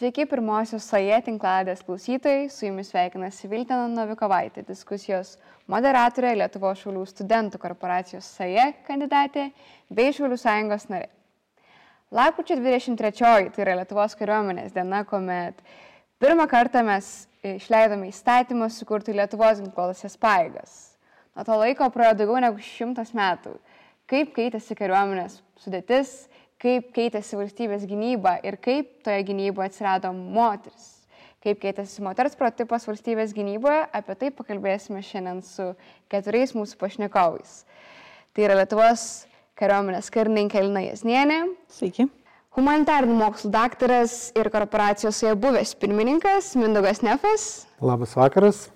Sveiki pirmosios SAE tinkladės klausytojai, su jumis sveikinasi Viltena Novikovaitė, diskusijos moderatorė Lietuvo šaulių studentų korporacijos SAE kandidatė bei Šaulių sąjungos narė. Lapkričio 23 tai yra Lietuvos kariuomenės diena, kuomet pirmą kartą mes išleidome įstatymą sukurti Lietuvos ginkluotasias paėgas. Nuo to laiko praėjo daugiau negu šimtas metų. Kaip keitėsi kariuomenės sudėtis, kaip keitėsi valstybės gynyba ir kaip toje gynyboje atsirado moteris. Kaip keitėsi moters protipas valstybės gynyboje, apie tai pakalbėsime šiandien su keturiais mūsų pašnekovais. Tai yra Lietuvos kariuomenės karininkė Elina Jasnienė. Sveiki. Humanitarinių mokslų daktaras ir korporacijos joje buvęs pirmininkas Mindogas Nefas. Labas vakaras.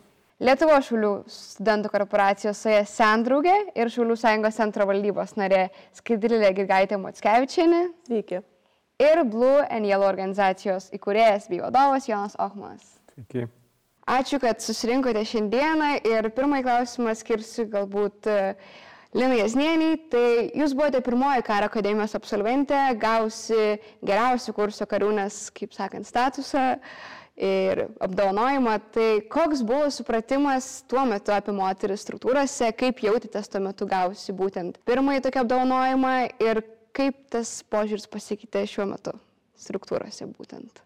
Lietuvo Šaulių studentų korporacijos SAE Sendraugė ir Šaulių sąjungos centro valdybos narė Skaidrilė Girgaitė Motskevičianė. Sveiki. Ir Blue and Yellow organizacijos įkūrėjas bei vadovas Jonas Ochmanas. Sveiki. Ačiū, kad susirinkote šiandieną ir pirmąjį klausimą skirsiu galbūt e, Linai Jasnieniai. Tai jūs buvote pirmoji karo akademijos absolventė, gausi geriausių kurso kariūnės, kaip sakant, statusą. Uh, ir apdovanojimą. Tai koks buvo supratimas tuo metu apie moteris struktūrose, kaip jautėtės tuo metu gausi būtent pirmąjį tokį apdovanojimą ir kaip tas požiūris pasikeitė šiuo metu struktūrose būtent?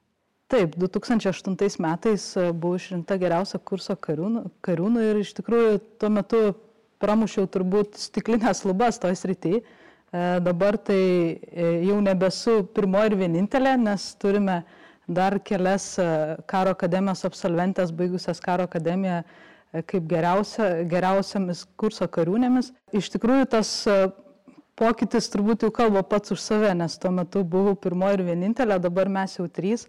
Taip, 2008 metais e, buvau išrinkta geriausia kurso kariūnų, kariūnų ir iš tikrųjų tuo metu pramušiau turbūt stiklinės lubas toj srity. E, dabar tai e, jau nebesu pirmoji ir vienintelė, nes turime dar kelias e, karo akademijos absolventės baigusias karo akademiją e, kaip geriausia, geriausiamis kurso kariūnėmis. Iš tikrųjų tas e, pokytis turbūt jau kalba pats už save, nes tuo metu buvau pirmoji ir vienintelė, dabar mes jau trys.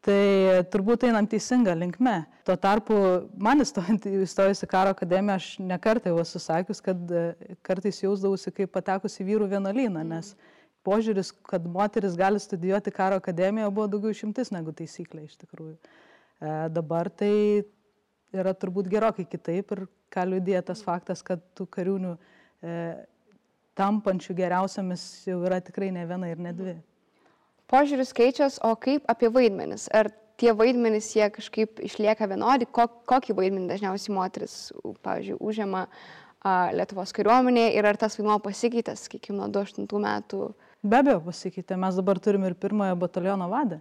Tai turbūt einam teisinga linkme. Tuo tarpu man įstojus į karo akademiją, aš nekartai jau esu sakius, kad kartais jausdavausi kaip patekus į vyrų vienuolyną, nes mm požiūris, kad moteris gali studijuoti karo akademijoje buvo daugiau šimtis negu taisyklė iš tikrųjų. E, dabar tai yra turbūt gerokai kitaip ir ką liudija tas faktas, kad tų kariūnių e, tampančių geriausiamis jau yra tikrai ne viena ir ne dvi. Požiūris keičias, o kaip apie vaidmenis? Ar tie vaidmenys jie kažkaip išlieka vienodi? Kokį vaidmenį dažniausiai moteris, pavyzdžiui, užima Lietuvos kariuomenėje ir ar tas vaidmuo pasikeitęs, sakykime, nuo 2008 metų? Be abejo pasikeitė, mes dabar turime ir pirmojo bataliono vadą.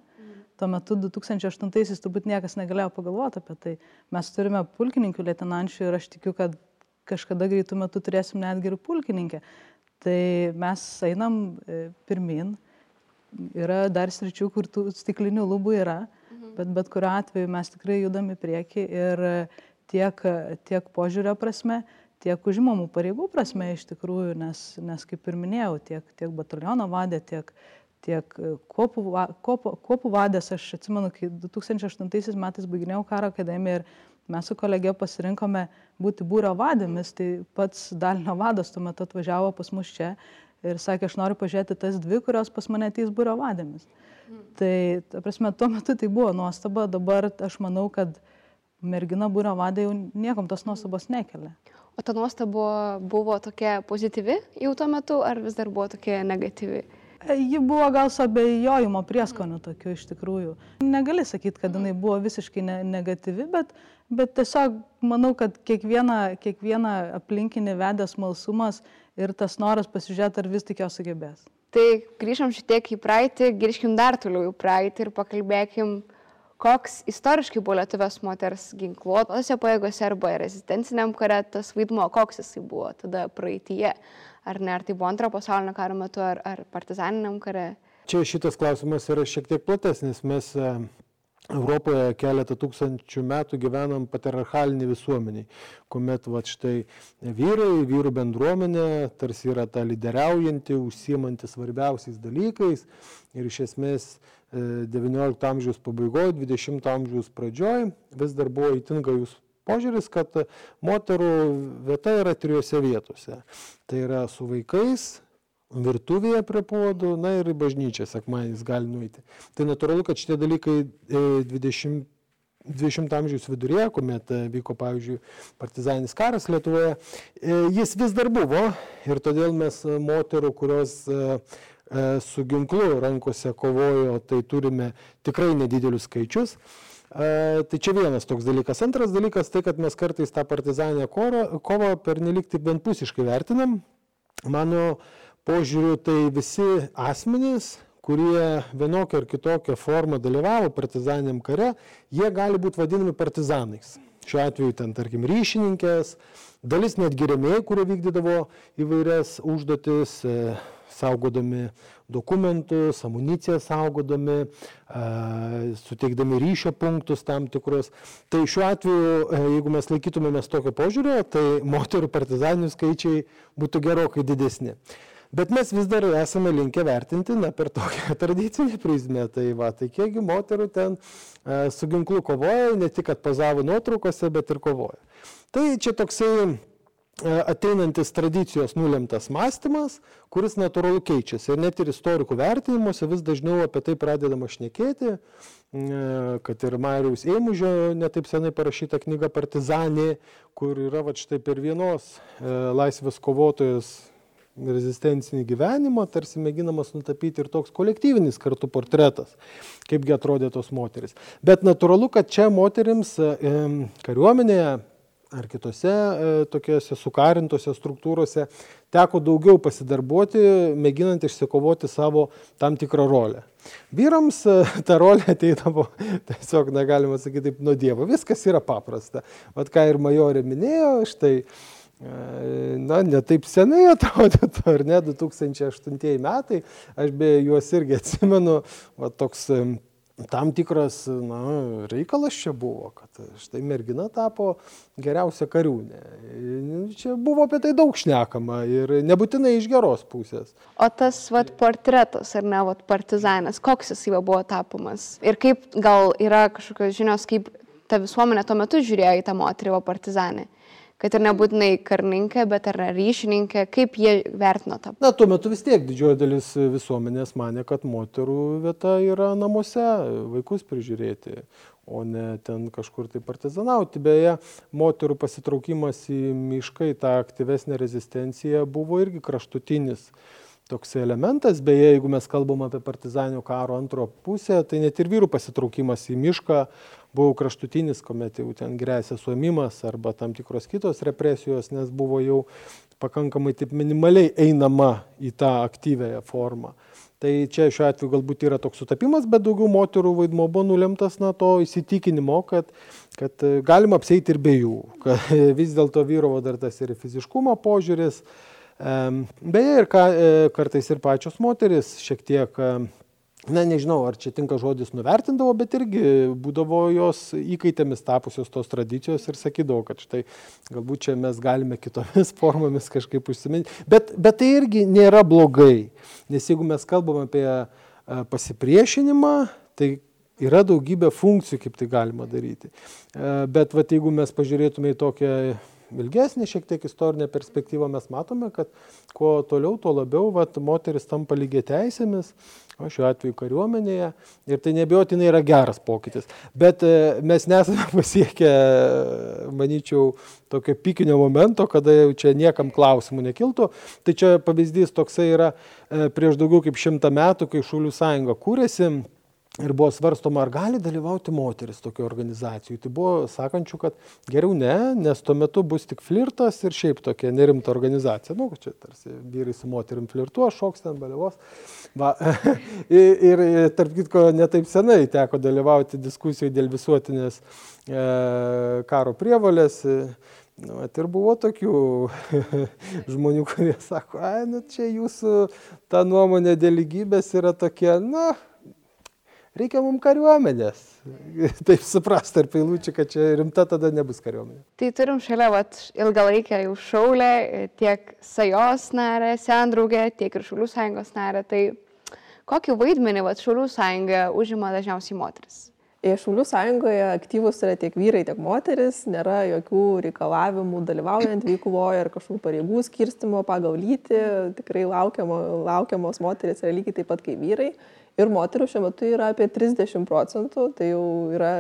Tuo metu 2008-aisiais turbūt niekas negalėjo pagalvoti apie tai. Mes turime pulkininkų lieutenančių ir aš tikiu, kad kažkada greitų metų turėsim netgi ir pulkininkę. Tai mes einam e, pirmin, yra dar sričių, kur tų stiklinių lubų yra, mhm. bet bet kuriuo atveju mes tikrai judam į priekį ir tiek, tiek požiūrio prasme, tiek užimamų pareigų prasme iš tikrųjų, nes, nes kaip ir minėjau, tiek, tiek bataliono vadė, tiek, tiek kopų, kopų, kopų vadės, aš atsimenu, kai 2008 metais baiginėjau karo akademiją ir mes su kolegė pasirinkome būti būrio vadėmis, tai pats dalinio vadas tuo metu atvažiavo pas mus čia ir sakė, aš noriu pažiūrėti tas dvi, kurios pas mane ateis būrio vadėmis. Mm. Tai, ta prasme, tuo metu tai buvo nuostaba, dabar aš manau, kad mergina būrio vadė jau niekam tos nuostabos nekelia. O ta nuostaba buvo, tokia pozityvi jau tuo metu, ar vis dar buvo tokia negatyvi? E, ji buvo gal su abejojimo prieskoniu tokiu iš tikrųjų. Negali sakyti, kad jinai buvo visiškai ne, negatyvi, bet, bet tiesiog manau, kad kiekviena, kiekviena aplinkinė vedęs malsumas ir tas noras pasižiūrėti, ar vis tik jo sugebės. Tai grįžtam šitiek į praeitį, grįžkim dar toliau į praeitį ir pakalbėkim koks istoriškai buvo Lietuvos moters ginkluotose pajėgose arba rezistenciniam kare tas vaidmo, koks jisai buvo tada praeitie. Ar ne, ar tai buvo antrojo pasaulinio karo metu, ar, ar partizaniniam kare. Čia šitas klausimas yra šiek tiek platesnis. Mes e, Europoje keletą tūkstančių metų gyvenam patriarchalinį visuomenį, kuomet va štai vyrai, vyrų bendruomenė tarsi yra ta lyderiaujanti, užsimanti svarbiausiais dalykais ir iš esmės XIX amžiaus pabaigoje, XX amžiaus pradžioje vis dar buvo įtin gajus požiūris, kad moterų vieta yra trijose vietose. Tai yra su vaikais, virtuvėje prie puodų, na ir į bažnyčią sekmanis gali nueiti. Tai natūralu, kad šitie dalykai 20 e, 20 amžiaus viduryje, kuomet e, vyko, pavyzdžiui, partizaninis karas Lietuvoje, e, jis vis dar buvo ir todėl mes moterų, kurios su ginklu rankose kovojo, tai turime tikrai nedidelius skaičius. Tai čia vienas toks dalykas. Antras dalykas tai, kad mes kartais tą partizanę kovą pernelik taip vienpusiškai vertinam. Mano požiūriu, tai visi asmenys, kurie vienokią ar kitokią formą dalyvavo partizaniniam kare, jie gali būti vadinami partizanais. Šiuo atveju ten, tarkim, ryšininkės, dalis netgi remėjai, kurie vykdydavo įvairias užduotis, e, saugodami dokumentus, amuniciją saugodami, suteikdami ryšio punktus tam tikrus. Tai šiuo atveju, e, jeigu mes laikytumėmės tokio požiūrio, tai moterų partizaninių skaičiai būtų gerokai didesni. Bet mes vis dar esame linkę vertinti na, per tokią tradicinę prizmę. Tai, va, tai kiekgi moterų ten e, su ginklu kovoja, ne tik atpozavo nuotraukose, bet ir kovoja. Tai čia toksai E, ateinantis tradicijos nulemtas mąstymas, kuris natūralu keičiasi. Ir net ir istorikų vertinimuose vis dažniau apie tai pradedama šnekėti, e, kad ir Mariaus Eimužio netaip senai parašyta knyga Partizanė, kur yra va štai per vienos e, laisvės kovotojos rezistencinį gyvenimą, tarsi mėginamas nutapyti ir toks kolektyvinis kartu portretas, kaipgi atrodė tos moteris. Bet natūralu, kad čia moterims kariuomenėje ar kitose e, tokiose sukarintose struktūrose teko daugiau pasidarbuoti, mėginant išsikovoti savo tam tikrą rolę. Vyrams e, ta rolė ateidavo tiesiog, negalima sakyti taip, nuo Dievo. Viskas yra paprasta. Vat ką ir majorė minėjo, štai, e, na, netaip senai atrodytų, ar ne, 2008 metai, aš beje juos irgi atsimenu, va toks tam tikras na, reikalas čia buvo, kad štai mergina tapo geriausia kariūnė. Čia buvo apie tai daug šnekama ir nebūtinai iš geros pusės. O tas vat, portretas, ar ne, vat, partizanės, koks jis jau buvo tapomas? Ir kaip gal yra kažkokios žinios, kaip ta visuomenė tuo metu žiūrėjo į tą moterį, o partizanę? Kad ir nebūtinai karininkė, bet ar ryšininkė, kaip jie vertino tą? Na, tuo metu vis tiek didžioji dalis visuomenės mane, kad moterų vieta yra namuose, vaikus prižiūrėti, o ne ten kažkur tai partizanauti. Beje, moterų pasitraukimas į mišką, į tą aktyvesnę rezistenciją buvo irgi kraštutinis toks elementas. Beje, jeigu mes kalbam apie partizanio karo antro pusę, tai net ir vyrų pasitraukimas į mišką buvo kraštutinis, kuomet jau ten grėsė suėmimas arba tam tikros kitos represijos, nes buvo jau pakankamai taip minimaliai einama į tą aktyvėją formą. Tai čia šiuo atveju galbūt yra toks sutapimas, bet daugiau moterų vaidmo buvo nulemtas na, to įsitikinimo, kad, kad galima apseiti ir be jų, vis dėlto vyravo dar tas ir fiziškumo požiūris. Beje, ir ka, e, kartais ir pačios moteris šiek tiek na nežinau, ar čia tinka žodis nuvertindavo, bet irgi būdavo jos įkaitėmis tapusios tos tradicijos ir sakydavo, kad štai galbūt čia mes galime kitomis formomis kažkaip užsiminti. Bet, bet tai irgi nėra blogai, nes jeigu mes kalbam apie e, pasipriešinimą, tai yra daugybė funkcijų, kaip tai galima daryti. E, bet vat, jeigu mes pažiūrėtume į tokią ilgesnė šiek tiek istorinė perspektyva, mes matome, kad kuo toliau, tuo labiau vat, moteris tampa lygiai teisėmis, o šiuo atveju kariuomenėje, ir tai nebejotinai yra geras pokytis. Bet e, mes nesame pasiekę, manyčiau, tokio pikinio momento, kada jau čia niekam klausimų nekiltų. Tai čia pavyzdys toksai yra e, prieš daugiau kaip šimtą metų, kai Šaulių sąjunga kūrėsi ir buvo svarstoma, ar gali dalyvauti moteris tokio organizacijų. Tai buvo sakančių, kad geriau ne, nes tuo metu bus tik flirtas ir šiaip tokia nerimta organizacija. Nu, čia tarsi vyrai su moterim flirtuo, šoks ten balevos. Va, ir, ir tarp kitko, netaip senai teko dalyvauti diskusijoje dėl visuotinės e, karo prievalės. Nu, ir buvo tokių žmonių, kurie sako, ai, nu čia jūsų ta nuomonė dėl lygybės yra tokia, na, reikia mums kariuomenės. Taip suprast tarp eilučių, kad čia rimta tada nebus kariuomenė. Tai turim šalia vat, ilgalaikę jau šaulę, tiek Sajos narę, sendraugę, tiek ir Šaulių sąjungos narę. Tai kokį vaidmenį vat, Šaulių sąjunga užima dažniausiai moteris? Šaulių sąjungoje aktyvus yra tiek vyrai, tiek moteris, nėra jokių reikalavimų dalyvaujant veikloje ar kažkokių pareigų skirstimo pagal lytį, tikrai laukiamo, laukiamos moteris yra lygiai taip pat kaip vyrai ir moterų šiuo metu yra apie 30 procentų, tai jau yra,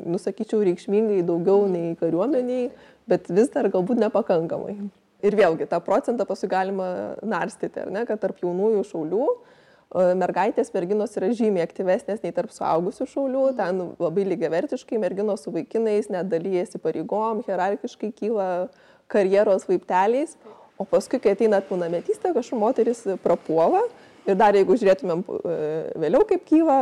nusakyčiau, reikšmingai daugiau nei kariuomeniai, bet vis dar galbūt nepakankamai. Ir vėlgi, tą procentą paskui galima narstyti, ar ne, kad tarp jaunųjų šaulių mergaitės merginos yra žymiai aktyvesnės nei tarp suaugusių šaulių, ten labai lygiavertiškai merginos su vaikinais net dalyjasi pareigom, hierarchiškai kyla karjeros laipteliais, o paskui, kai ateina pilnametystė, kažkaip moteris prapuola ir dar jeigu žiūrėtumėm e, vėliau, kaip kyla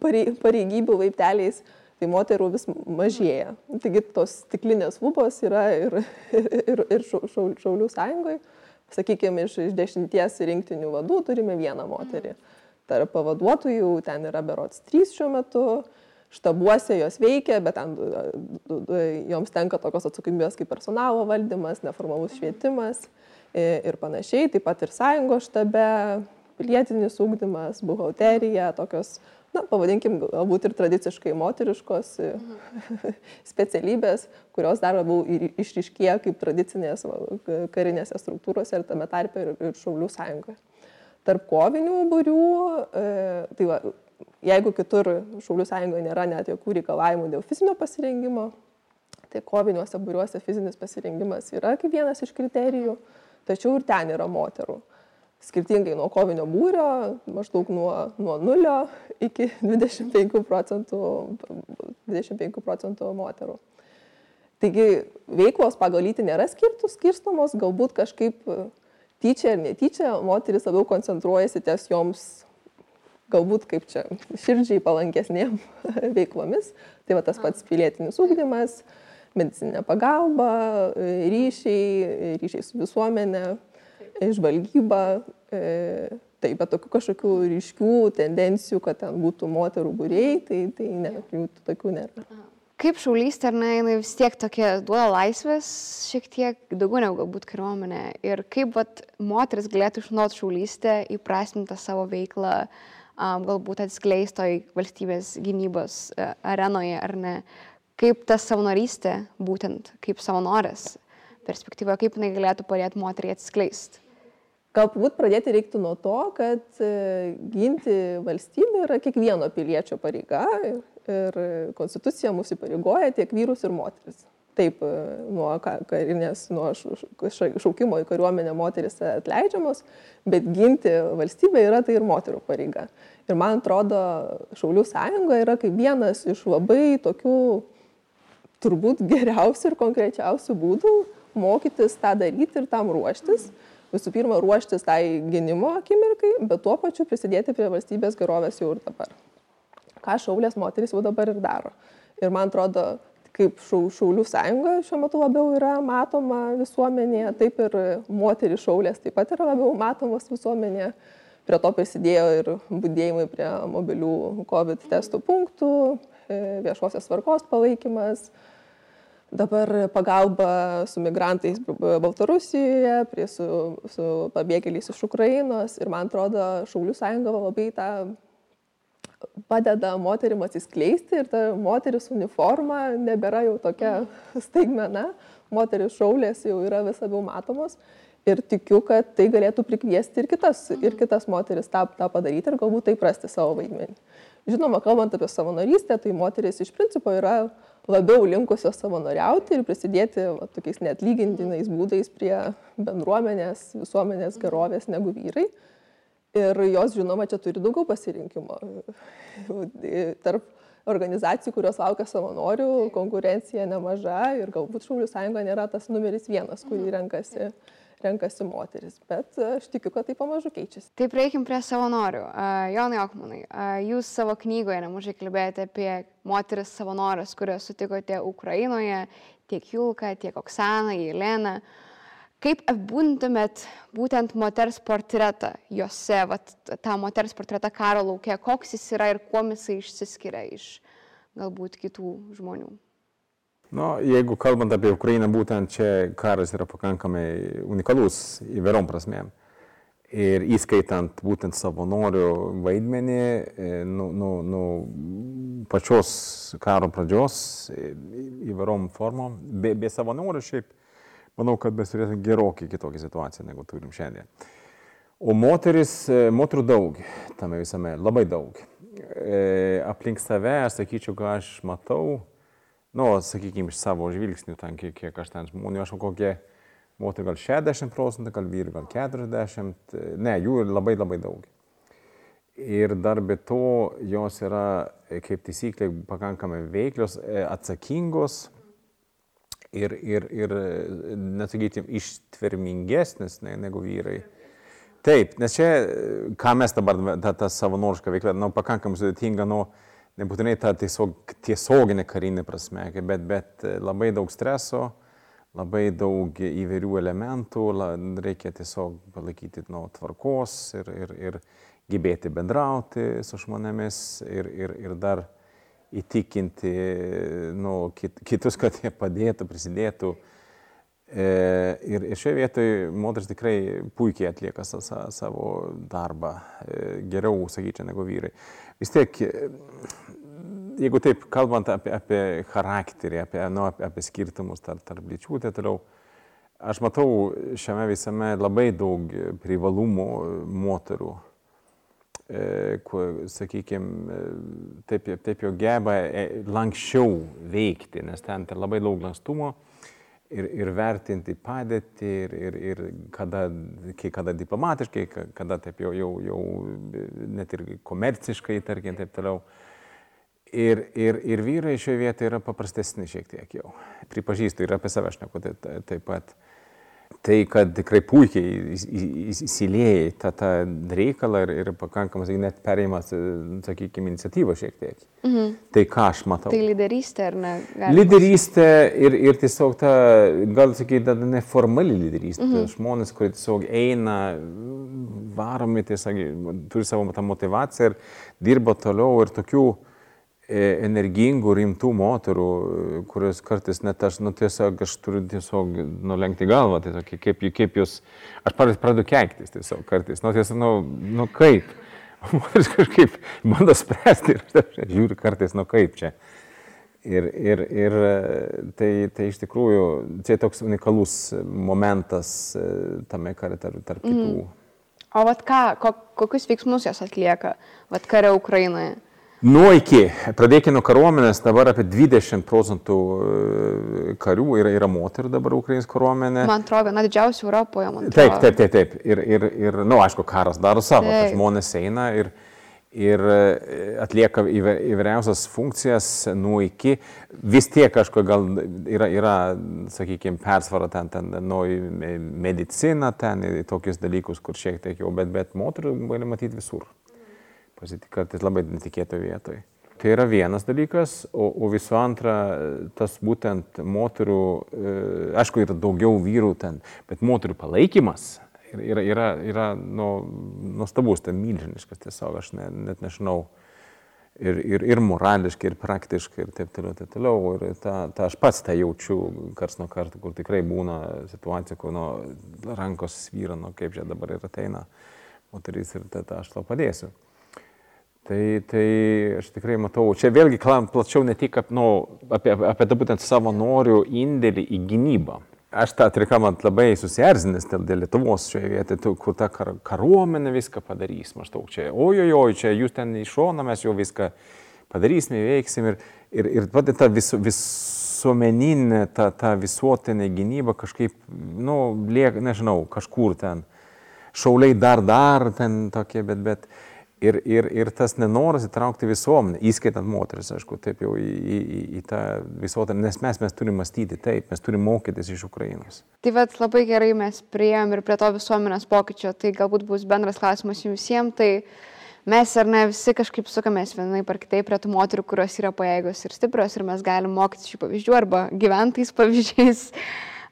pareigybių laipteliais, tai moterų vis mažėja. Taigi tos stiklinės lubos yra ir, ir, ir šaulių sąjungoje sakykime, iš, iš dešimties rinktinių vadų turime vieną moterį. Tarp pavaduotojų ten yra berots trys šiuo metu, štabuose jos veikia, bet ten joms tenka tokios atsakomybės kaip personalo valdymas, neformalus švietimas ir panašiai, taip pat ir sąjungos štabe, pilietinis ūkdymas, buhalterija, tokios na, pavadinkim, galbūt ir tradiciškai moteriškos mhm. specialybės, kurios dar labiau išriškėja kaip tradicinės karinėse struktūrose ir tame tarpe ir, ir Šaulių sąjungoje. Tarp kovinių būrių, e, tai va, jeigu kitur Šaulių sąjungoje nėra net jokių reikalavimų dėl fizinio pasirengimo, tai koviniuose būriuose fizinis pasirengimas yra kaip vienas iš kriterijų, tačiau ir ten yra moterų skirtingai nuo kovinio būrio, maždaug nuo, nuo 0 iki 25 procentų, 25 procentų moterų. Taigi veiklos pagal lytį nėra skirtus, skirstomos, galbūt kažkaip tyčia ar netyčia moteris labiau koncentruojasi ties joms, galbūt kaip čia, širdžiai palankesniem veiklomis. Tai va tas pats pilietinis ūkdymas, medicinė pagalba, ryšiai, ryšiai su visuomenė žvalgyba, e, taip, bet tokių kažkokių ryškių tendencijų, kad ten būtų moterų būrėjai, tai, tai ne, jų tokių nėra. Kaip šaulystė, ar ne, jinai vis tiek tokia duoda laisvės, šiek tiek daugiau negu galbūt kariuomenė. Ir kaip vat, moteris galėtų išnaudoti šaulystę, įprasminti savo veiklą, um, galbūt atskleistoj valstybės gynybos uh, arenoje, ar ne. Kaip ta savanorystė, būtent kaip savanorės perspektyvoje, kaip jinai galėtų padėti moteriai atskleisti. Galbūt pradėti reiktų nuo to, kad e, ginti valstybę yra kiekvieno piliečio pareiga ir konstitucija mūsų įpareigoja tiek vyrus ir moteris. Taip, e, nuo karinės, nuo šaukimo į kariuomenę moteris atleidžiamos, bet ginti valstybę yra tai ir moterų pareiga. Ir man atrodo, Šaulių sąjunga yra kaip vienas iš labai tokių turbūt geriausių ir konkrečiausių būdų mokytis tą daryti ir tam ruoštis. Mhm visų pirma ruoštis tai gynimo akimirkai, bet tuo pačiu prisidėti prie valstybės gerovės jau ir dabar. Ką šaulės moteris jau dabar ir daro. Ir man atrodo, kaip Šaulių sąjunga šiuo metu labiau yra matoma visuomenėje, taip ir moterį šaulės taip pat yra labiau matomos visuomenėje. Prie to prisidėjo ir būdėjimai prie mobilių COVID testų punktų, e, viešosios tvarkos palaikymas, dabar pagalba su migrantais Baltarusijoje, prie su, su pabėgėliais iš Ukrainos ir man atrodo Šaulių sąjunga labai tą padeda moterim atsiskleisti ir ta moteris uniforma nebėra jau tokia staigmena, moteris šaulės jau yra vis labiau matomos ir tikiu, kad tai galėtų prikviesti ir kitas, ir kitas moteris tą, tą padaryti ir galbūt tai prasti savo vaidmenį. Žinoma, kalbant apie savanorystę, tai moteris iš principo yra labiau linkusios savanoriauti ir prisidėti va, tokiais netlygintinais būdais prie bendruomenės, visuomenės gerovės negu vyrai. Ir jos, žinoma, čia turi daugiau pasirinkimo. Tarp organizacijų, kurios laukia savanorių, konkurencija nemaža ir galbūt Šaulių sąjunga nėra tas numeris vienas, kurį renkasi. Mhm renkasi moteris, bet e, aš tikiu, kad tai pamažu keičiasi. Tai prieikim prie savanorių. Uh, Jonai Okmanai, uh, jūs savo knygoje nemažai kalbėjote apie moteris savanorės, kurias sutikote Ukrainoje, tiek Julka, tiek Oksana, Jelena. Kaip apibūdintumėt būtent moters portretą juose, vat, tą moters portretą karo laukia, koks jis yra ir kuo jisai išsiskiria iš galbūt kitų žmonių? Nu, jeigu kalbant apie Ukrainą, būtent čia karas yra pakankamai unikalus įvairom prasmėm. Ir įskaitant būtent savanorių vaidmenį, e, nu, nu, nu, pačios karo pradžios e, įvairom formom, be, be savanorių šiaip, manau, kad mes turėtume gerokai kitokią situaciją, negu turim šiandien. O moteris, e, moterų daug tame visame, labai daug. E, aplink save, aš sakyčiau, ką aš matau, nu, sakykime, iš savo žvilgsnių, ten, kiek, kiek aš ten žmonių, aš kokie moterų gal 60 procentų, gal vyrų gal 40, ne, jų labai labai daug. Ir dar be to jos yra, kaip taisyklė, pakankamai veiklios, atsakingos ir, ir, ir nesakytim, ištvermingesnis negu vyrai. Taip, nes čia, ką mes dabar, ta, ta savanoriška veikla, nu, pakankamai sudėtinga, nu, nebūtinai ta tiesiog, tiesioginė karinė prasme, bet, bet labai daug streso, labai daug įvairių elementų, reikia tiesiog palaikyti nu, tvarkos ir, ir, ir gebėti bendrauti su žmonėmis ir, ir, ir dar įtikinti nu, kit, kitus, kad jie padėtų, prisidėtų. E, ir, ir šioje vietoje moteris tikrai puikiai atlieka sa, sa, savo darbą, e, geriau, sakyčiau, negu vyrai. Vis tiek, jeigu taip kalbant apie, apie charakterį, apie, nu, apie, apie skirtumus tarp, tarp lyčių, tai toliau, aš matau šiame visame labai daug privalumų moterų sakykime, taip, taip jau geba e, lankščiau veikti, nes ten tai labai daug lankstumo ir, ir vertinti padėtį ir, ir, ir kada, kai kada diplomatiškai, kada taip jau, jau, jau net ir komerciškai, tarkim, taip toliau. Ir, ir, ir vyrai šioje vietoje yra paprastesni šiek tiek jau. Pripažįstu ir apie save aš neku taip, taip pat tai, kad tikrai puikiai įsilėjai tą, tą reikalą ir, ir pakankamas, net perėjimas, sakykime, iniciatyvą šiek tiek. Mhm. Tai ką aš matau. Tai lyderystė ar ne? Lyderystė ir, ir tiesiog ta, gal sakyti, neformali lyderystė. Mhm. Žmonės, kurie tiesiog eina, varomi, tiesiog turi savo tą motivaciją ir dirba toliau ir tokių E, energingų, rimtų moterų, kurios kartais net aš, nu tiesiog, aš turiu tiesiog nulenkti galvą, tiesiog kaip, kaip jūs, aš pradedu keiktis tiesiog kartais, nu tiesiog, nu, nu kaip, moteris kažkaip bando spręsti ir aš žiūriu kartais, nu kaip čia. Ir, ir, ir tai, tai iš tikrųjų, čia toks unikalus momentas e, tame kare tarp, tarp kitų. Mm. O vat ką, ko, kokius veiksmus jos atlieka, vat kare Ukrainoje? Nuo iki, pradėkime nuo kariuomenės, dabar apie 20 procentų e, karių yra, yra moterų dabar Ukrainos kariuomenė. Man atrodo, viena didžiausių Europoje, man atrodo. Taip, taip, taip, taip. Ir, ir, ir na, nu, aišku, karas daro savo, tai žmonės eina ir, ir e, atlieka įvairiausias funkcijas nuo iki. Vis tiek kažko gal yra, yra sakykime, persvara ten, ten nuo medicina, ten tokius dalykus, kur šiek tiek jau, bet, bet moterų gali matyti visur kartais labai netikėto vietoje. Tai yra vienas dalykas, o, o visų antra, tas būtent moterų, e, aišku, yra daugiau vyrų ten, bet moterų palaikymas yra, yra, yra nu, nuostabus, tai milžiniškas tiesiog, aš ne, net nežinau. Ir, ir, ir morališkai, ir praktiškai, ir taip toliau, taip toliau. Ir tą, tą aš pats tą jaučiu kars nuo karto, kur tikrai būna situacija, kur nu, rankos svyra, nu, kaip čia dabar ir ateina moteris ir tada aš tau padėsiu. Tai, tai aš tikrai matau, čia vėlgi plačiau ne tik ap, nu, apie, apie tą būtent savo norių indėlį į gynybą. Aš tą man labai susierzinęs dėl, dėl Lietuvos šioje vietoje, kur ta kar, karuomenė viską padarys. Maždaug čia, ojojoj, čia jūs ten iš šono mes jau viską padarysime, veiksim. Ir, ir, ir pati ta vis, visuomeninė, ta, ta visuotinė gynyba kažkaip, nu, liek, nežinau, kažkur ten. Šauliai dar, dar ten tokie, bet, bet Ir, ir, ir tas nenoras įtraukti visuomenę, įskaitant moteris, aišku, taip jau į, į, į tą visuomenę, nes mes, mes turime mąstyti taip, mes turime mokytis iš Ukrainos. Tai vad labai gerai mes prieėm ir prie to visuomenės pokyčio, tai galbūt bus bendras klausimas jums visiems, tai mes ar ne visi kažkaip sukamės vienai par kitaip prie tų moterų, kurios yra pajėgos ir stiprios ir mes galim mokytis šių pavyzdžių arba gyventais pavyzdžiais.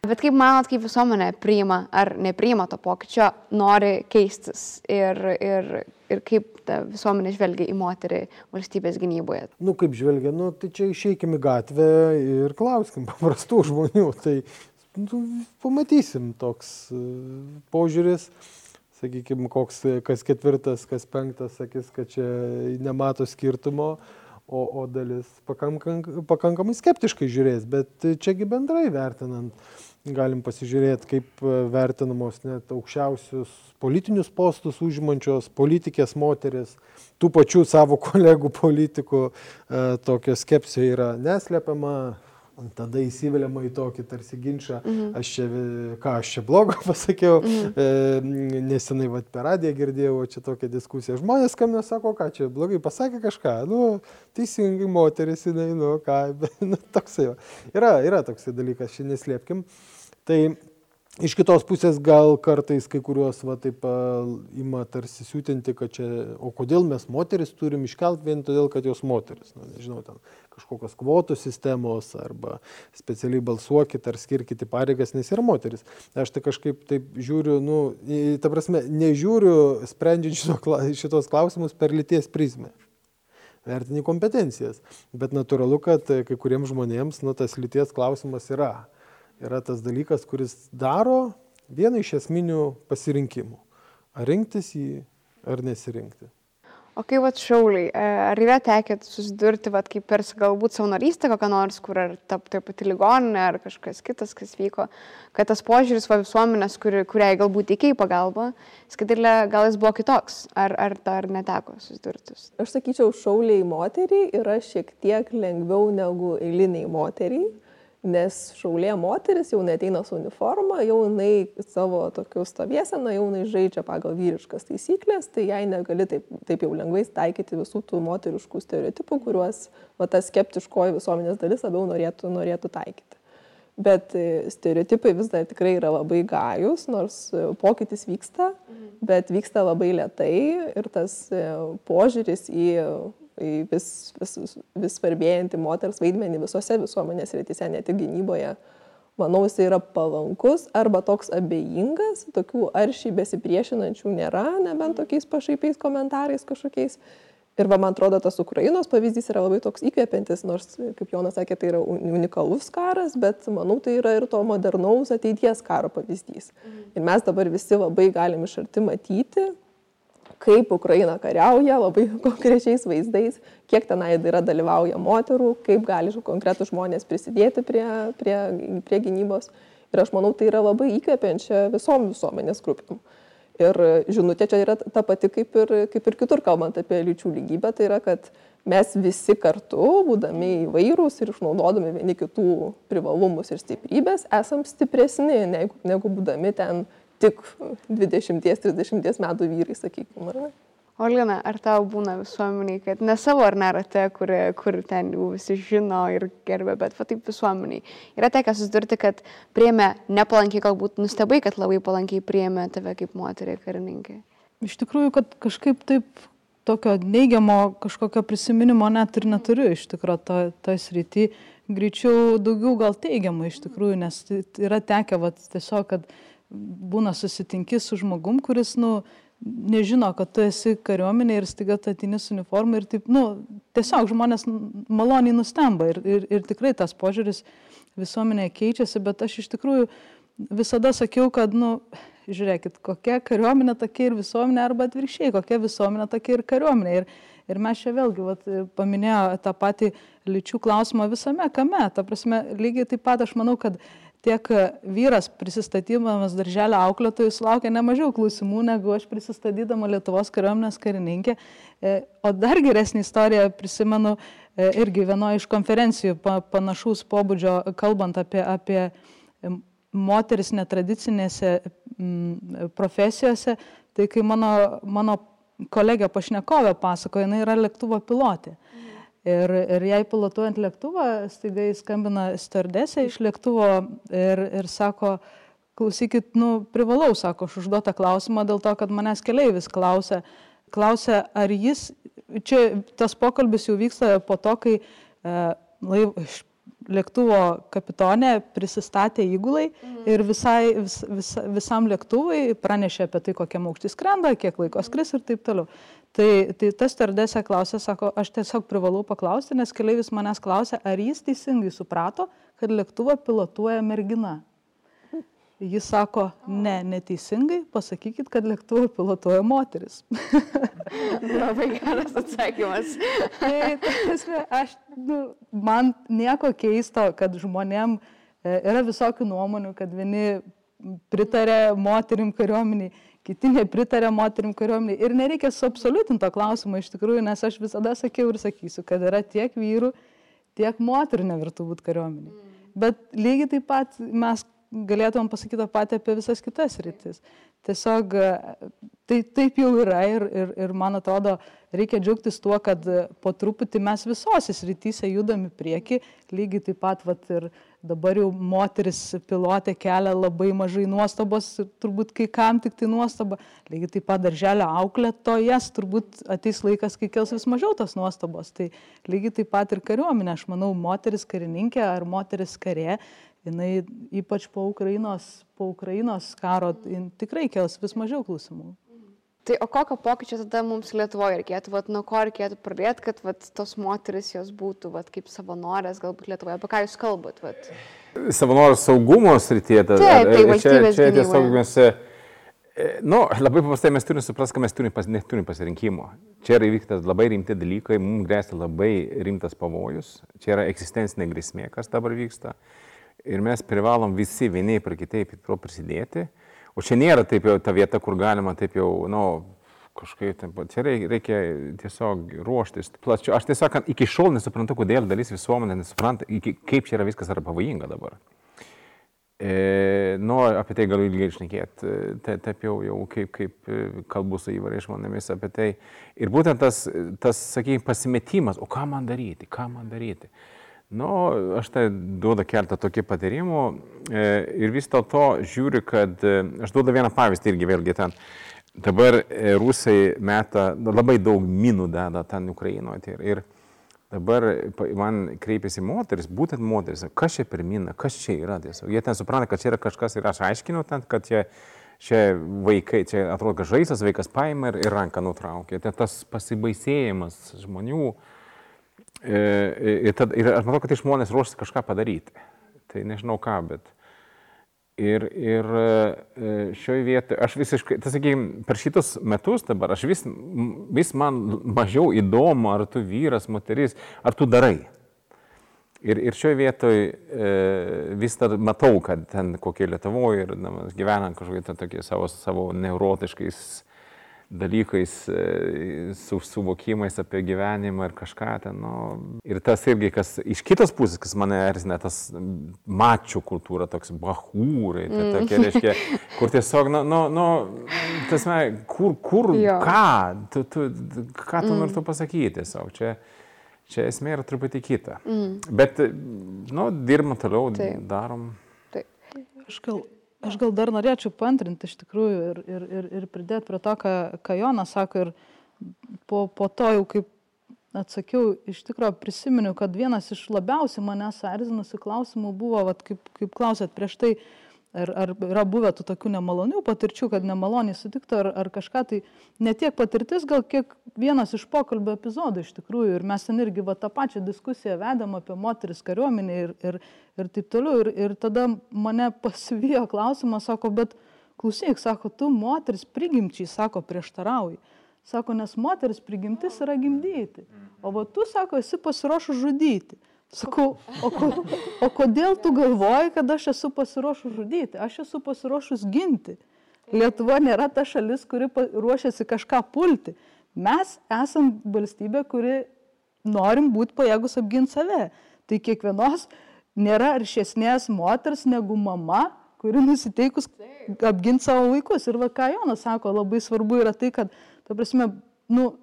Bet kaip manot, kaip visuomenė priima ar nepriima to pokyčio, nori keistis ir, ir, ir kaip ta visuomenė žvelgia į moterį valstybės gynyboje? Nu, kaip žvelgia, nu, tai čia išeikime į gatvę ir klauskim paprastų žmonių. Tai nu, pamatysim toks e, požiūris sakykime, koks kas ketvirtas, kas penktas sakys, kad čia nemato skirtumo, o, o dalis pakankam, pakankamai skeptiškai žiūrės, bet čiagi bendrai vertinant galim pasižiūrėti, kaip e, vertinamos net aukščiausius politinius postus užimančios politikės moteris, tų pačių savo kolegų politikų, e, tokio skepsio yra neslepiama, Tada įsiveliama į tokį tarsi ginčą, mhm. aš čia, ką aš čia blogo pasakiau, mhm. e, nesenai vat, per radiją girdėjau čia tokią diskusiją. Žmonės kam nesako, ką čia blogai pasakė kažką, nu, teisingai moteris, jinai, nu, ką, nu, toksai, yra, yra toksai dalykas, šiandien neslėpkim. Tai Iš kitos pusės gal kartais kai kuriuos va taip ima tarsi siūtinti, kad čia, o kodėl mes moteris turim iškelt vien todėl, kad jos moteris. Na, nežinau, ten kažkokios kvotų sistemos arba specialiai balsuokit ar skirkite pareigas, nes yra moteris. Aš tai kažkaip taip žiūriu, nu, ta prasme, nežiūriu sprendžiant šito, šitos klausimus per lyties prizmę vertini kompetencijas. Bet natūralu, kad kai kuriems žmonėms nu, tas lyties klausimas yra yra tas dalykas, kuris daro vieną iš esminių pasirinkimų. Ar rinktis jį, ar nesirinkti. O kaip vat šauliai, e, ar yra tekę susidurti, vat, kaip per galbūt savanorystę kokią nors, kur ar tap, taip pati ligoninė, ar kažkas kitas, kas vyko, kad tas požiūris va visuomenės, kuri, kuriai galbūt teikiai pagalbą, skaidrlė gal jis buvo kitoks, ar, ar dar neteko susidurti? Aš sakyčiau, šauliai moteriai yra šiek tiek lengviau negu eiliniai moteriai nes šaulė moteris jau neteina su uniforma, jau jinai savo tokiu stovėseną, jau jinai žaidžia pagal vyriškas taisyklės, tai jai negali taip, taip jau lengvai taikyti visų tų moteriškų stereotipų, kuriuos va, ta skeptiškoji visuomenės dalis labiau norėtų, norėtų taikyti. Bet e, stereotipai vis dar tikrai yra labai gajus, nors e, pokytis vyksta, mhm. bet vyksta labai lietai ir tas e, požiūris į vis, vis, vis svarbėjantį moters vaidmenį visose visuomenės rytise, ne tik gynyboje, manau, jis yra palankus arba toks abejingas, tokių aršiai besipriešinančių nėra, nebent tokiais pašaipiais komentarais kažkokiais. Ir va, man atrodo, tas Ukrainos pavyzdys yra labai toks įkvepiantis, nors, kaip Jonas sakė, tai yra unikalus karas, bet manau, tai yra ir to modernaus ateities karo pavyzdys. Mhm. Ir mes dabar visi labai galim iš arti matyti, kaip Ukraina kariauja, labai konkrečiais vaizdais, kiek tenai yra dalyvauja moterų, kaip gali konkretų žmonės prisidėti prie, prie, prie gynybos. Ir aš manau, tai yra labai įkvepiančia visom visuomenės grupėm. Ir žinutė čia yra ta pati kaip ir, kaip ir kitur, kalbant apie lyčių lygybę, tai yra, kad mes visi kartu, būdami įvairūs ir išnaudodami vieni kitų privalumus ir stiprybės, esam stipresni negu, negu būdami ten tik 20-30 metų vyrai, sakykime, ar ne? O Lina, ar tau būna visuomeniai, kad ne savo ar nerate, kur, kur ten jau visi žino ir gerbė, bet va taip visuomeniai. Yra tekę susidurti, kad priemė nepalankiai, galbūt nustebai, kad labai palankiai priemė tave kaip moterį karininkai. Iš tikrųjų, kad kažkaip taip tokio neigiamo kažkokio prisiminimo net ir neturiu iš tikrųjų to, to srity. Greičiau daugiau gal teigiamą iš tikrųjų, nes yra tekę vat, tiesiog, kad būna susitinki su žmogum, kuris, nu, nežino, kad tu esi kariuomenė ir staiga tu atini su uniforma ir taip, nu, tiesiog žmonės maloniai nustemba ir, ir, ir tikrai tas požiūris visuomenėje keičiasi, bet aš iš tikrųjų visada sakiau, kad, nu, žiūrėkit, kokia kariuomenė tokia ir visuomenė, arba atvirkščiai, kokia visuomenė tokia ir kariuomenė. Ir, ir mes čia vėlgi vat, paminėjo tą patį lyčių klausimą visame kame. Ta prasme, lygiai taip pat aš manau, kad tiek vyras prisistatydamas darželio auklėtojų sulaukė nemažiau klausimų negu aš prisistatydama Lietuvos kariuomenės karininkė. E, o dar geresnį istoriją prisimenu e, irgi vienoje iš konferencijų panašaus pobūdžio, kalbant apie, apie moteris netradicinėse profesijose, tai kai mano, mano kolegė pašnekovė pasakoja, jinai yra lėktuvo pilotė. Ir, ir jai pilotuojant lėktuvą, staiga įskambina stardesė iš lėktuvo ir, ir sako, klausykit, nu, privalau, sako, aš užduotą klausimą dėl to, kad manęs keleivis klausia, klausia, ar jis, čia tas pokalbis jau vyksta po to, kai e, laiv, lėktuvo kapitonė prisistatė įgulai mhm. ir visai, vis, vis, visam lėktuvui pranešė apie tai, kokiam aukštį skrenda, kiek laiko skris ir taip toliau. Tai, tai tas tardesė klausė, sako, aš tiesiog privalau paklausti, nes keliaivis manęs klausė, ar jis teisingai suprato, kad lėktuvą pilotuoja mergina. Jis sako, ne, neteisingai, pasakykit, kad lėktuvą pilotuoja moteris. Labai geras atsakymas. tai, tai, aš, nu, man nieko keisto, kad žmonėm e, yra visokių nuomonių, kad vieni pritarė moterim kariuomeniai kiti nepritarė moterim kariuomeniai. Ir nereikia suabsoliutinto klausimo iš tikrųjų, nes aš visada sakiau ir sakysiu, kad yra tiek vyrų, tiek moterų nevertų būti kariuomeniai. Mm. bet lygiai taip pat mes galėtumėm pasakyti tą patį apie visas kitas rytis. Tiesiog tai taip jau yra ir, ir, ir man atrodo, reikia džiaugtis tuo, kad po truputį mes visose srityse judami prieki, lygiai taip pat vat, ir dabar jau moteris pilotė kelia labai mažai nuostabos, turbūt kai kam tik tai nuostaba, lygiai taip pat darželio auklėtojas, turbūt ateis laikas, kai kels vis mažiau tos nuostabos. Tai lygiai taip pat ir kariuomenė, aš manau, moteris karininkė ar moteris karė jinai ypač po Ukrainos, po Ukrainos karo tikrai kels vis mažiau klausimų. Tai o kokio pokyčio tada mums Lietuvoje reikėtų, vat, nuo ko reikėtų pradėti, kad vat, tos moteris jos būtų vat, kaip savanorės galbūt Lietuvoje, apie ką jūs kalbat? Vat? Savanorės saugumo srityje, tai, tai čia, čia tiesiog mes, e, nu, labai paprastai mes turime suprasti, kad mes turime pas, neturim pasirinkimo. Čia yra įvykta labai rimti dalykai, mums grėsia labai rimtas pavojus, čia yra egzistencinė grėsmė, kas dabar vyksta ir mes privalom visi vieniai per kitaip to prisidėti. O čia nėra taip jau ta vieta, kur galima taip jau, na, nu, kažkaip, taip, čia reikia tiesiog ruoštis plačiau. Aš tiesiog iki šiol nesuprantu, kodėl dalis visuomenė nesupranta, kaip čia yra viskas yra pavojinga dabar. E, nu, apie tai galiu ilgai išnekėti. Taip, taip jau, jau kaip, kaip e, kalbu su įvairiais žmonėmis apie tai. Ir būtent tas, tas sakykime, pasimetimas, o ką man daryti, ką man daryti. Nu, aš tai duodu keletą tokių patarimų e, ir vis dėlto žiūriu, kad e, aš duodu vieną pavyzdį irgi vėlgi ten. Dabar e, rusai meta nu, labai daug minų deda ten Ukrainoje. Ir, ir dabar man kreipiasi moteris, būtent moteris, kas čia per miną, kas čia yra tiesiog. Jie ten supranta, kad čia yra kažkas ir aš aiškinu ten, kad čia, čia vaikai, čia atrodo, kad žaisas vaikas paima ir, ir ranką nutraukia. Tai tas pasibaisėjimas žmonių E, ir, tad, ir aš matau, kad tai žmonės ruošiasi kažką padaryti. Tai nežinau ką, bet. Ir, ir e, šioje vietoje, aš visiškai, tai sakykime, per šitus metus dabar, aš vis, vis man mažiau įdomu, ar tu vyras, moteris, ar tu darai. Ir, ir šioje vietoje e, vis dar matau, kad ten kokie Lietuvoje ir na, gyvenant kažkokie tokie savo, savo neurotiškais dalykais, e, su suvokimais apie gyvenimą ir kažką ten. Nu, ir tas irgi, kas iš kitos pusės, kas mane erzina, tas mačių kultūra, toks bahūrai, tai mm. tokie, reiškia, kur tiesiog, nu, nu, nu tasme, kur, kur, jo. ką, tu, tu, ką tu mm. norėtum pasakyti tiesiog. Čia, čia esmė yra truputį kita. Mm. Bet, nu, dirbam toliau, Taip. darom. Taip. Aš gal Aš gal dar norėčiau pantrinti iš tikrųjų ir, ir, ir, ir pridėti prie to, ką, ką Jonas sako. Ir po, po to jau kaip atsakiau, iš tikrųjų prisiminiau, kad vienas iš labiausiai manęs erzinusių klausimų buvo, vat, kaip, kaip klausėt prieš tai, uh, Ar, ar yra buvę tų tokių nemalonių patirčių, kad nemaloniai sutiktų, ar, ar kažką tai ne tiek patirtis, gal kiek vienas iš pokalbio epizodų iš tikrųjų. Ir mes ten irgi va, tą pačią diskusiją vedam apie moteris kariuomenį ir, ir, ir taip toliau. Ir, ir tada mane pasivijo klausimas, sako, bet klausyk, sako, tu moteris prigimčiai, sako, prieštarauji. Sako, nes moteris prigimtis yra gimdyti. O va tu, sako, esi pasiruošus žudyti. Sakau, o, ko, o kodėl tu galvoji, kad aš esu pasiruošus žudyti? Aš esu pasiruošus ginti. Lietuva nėra ta šalis, kuri ruošiasi kažką pulti. Mes esam valstybė, kuri norim būti pajėgus apginti save. Tai kiekvienos nėra aršesnės moters negu mama, kuri nusiteikus apginti savo vaikus. Ir va, ką Jonas sako, labai svarbu yra tai, kad, ta prasme, nu,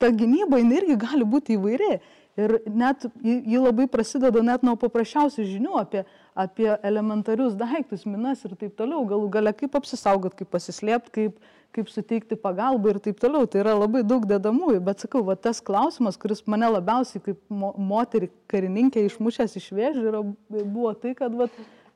ta gynyba irgi gali būti įvairi. Ir net ji labai prasideda net nuo paprasčiausių žinių apie, apie elementarius daiktus, minas ir taip toliau. Galų gale kaip apsisaugot, kaip pasislėpti, kaip, kaip suteikti pagalbą ir taip toliau. Tai yra labai daug dedamųjų. Bet sakau, va, tas klausimas, kuris mane labiausiai kaip mo moterį karininkę išmušęs iš vėžių, buvo tai, kad va,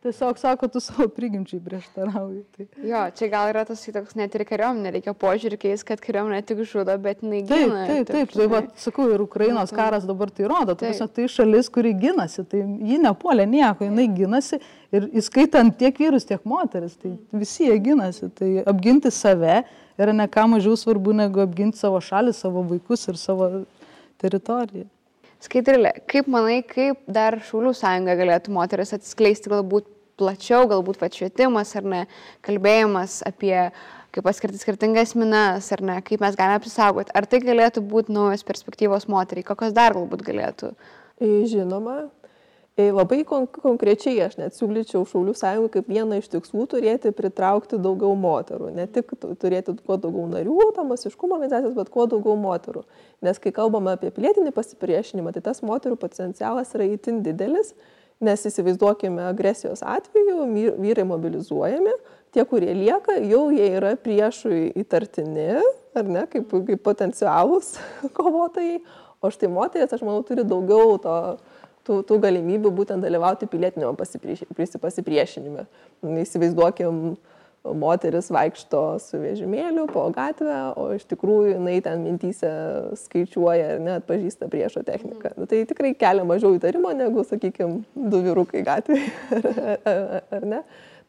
tiesiog sako, tu savo prigimčiai prieštarauji. Tai. Jo, čia gal yra tas įtoks net ir kariuomenė, reikia požiūrį keis, kad kariuomenė tik žudo, bet jinai gina. Taip, taip, taip, tai va, sakau, ir Ukrainos karas dabar tai rodo, tai, tai šalis, kuri ginasi, tai ji nepuolė nieko, jinai ginasi ir įskaitant tiek vyrus, tiek moteris, tai visi jie ginasi, tai apginti save yra ne ką mažiau svarbu negu apginti savo šalį, savo vaikus ir savo teritoriją. Skaitrilė, kaip manai, kaip dar Šaulių sąjunga galėtų moteris atskleisti galbūt plačiau, galbūt atšvietimas ar ne, kalbėjimas apie kaip paskirti skirtingas minas, ar ne, kaip mes galime apsisaugoti. Ar tai galėtų būti naujos perspektyvos moteriai, kokios dar galbūt galėtų? Žinoma. E, labai kon konkrečiai aš net siūlyčiau Šaulių sąjungų kaip vieną iš tikslų turėti pritraukti daugiau moterų. Ne tik turėti kuo daugiau narių, tą masiškumo organizacijas, bet kuo daugiau moterų. Nes kai kalbame apie pilietinį pasipriešinimą, tai tas moterų potencialas yra itin didelis, nes įsivaizduokime agresijos atveju, vyrai mobilizuojami, tie, kurie lieka, jau jie yra priešui įtartini, ar ne, kaip, kaip potencialus kovotojai, o štai moteris, aš manau, turi daugiau to tų, tų galimybių būtent dalyvauti pilietinio pasipriešinime. Įsivaizduokim, moteris vaikšto su vežimėliu po gatvę, o iš tikrųjų jinai ten mintysė skaičiuoja ir net pažįsta priešo techniką. Nu, tai tikrai kelia mažiau įtarimo negu, sakykime, du vyrukai gatvėje, ar, ar, ne?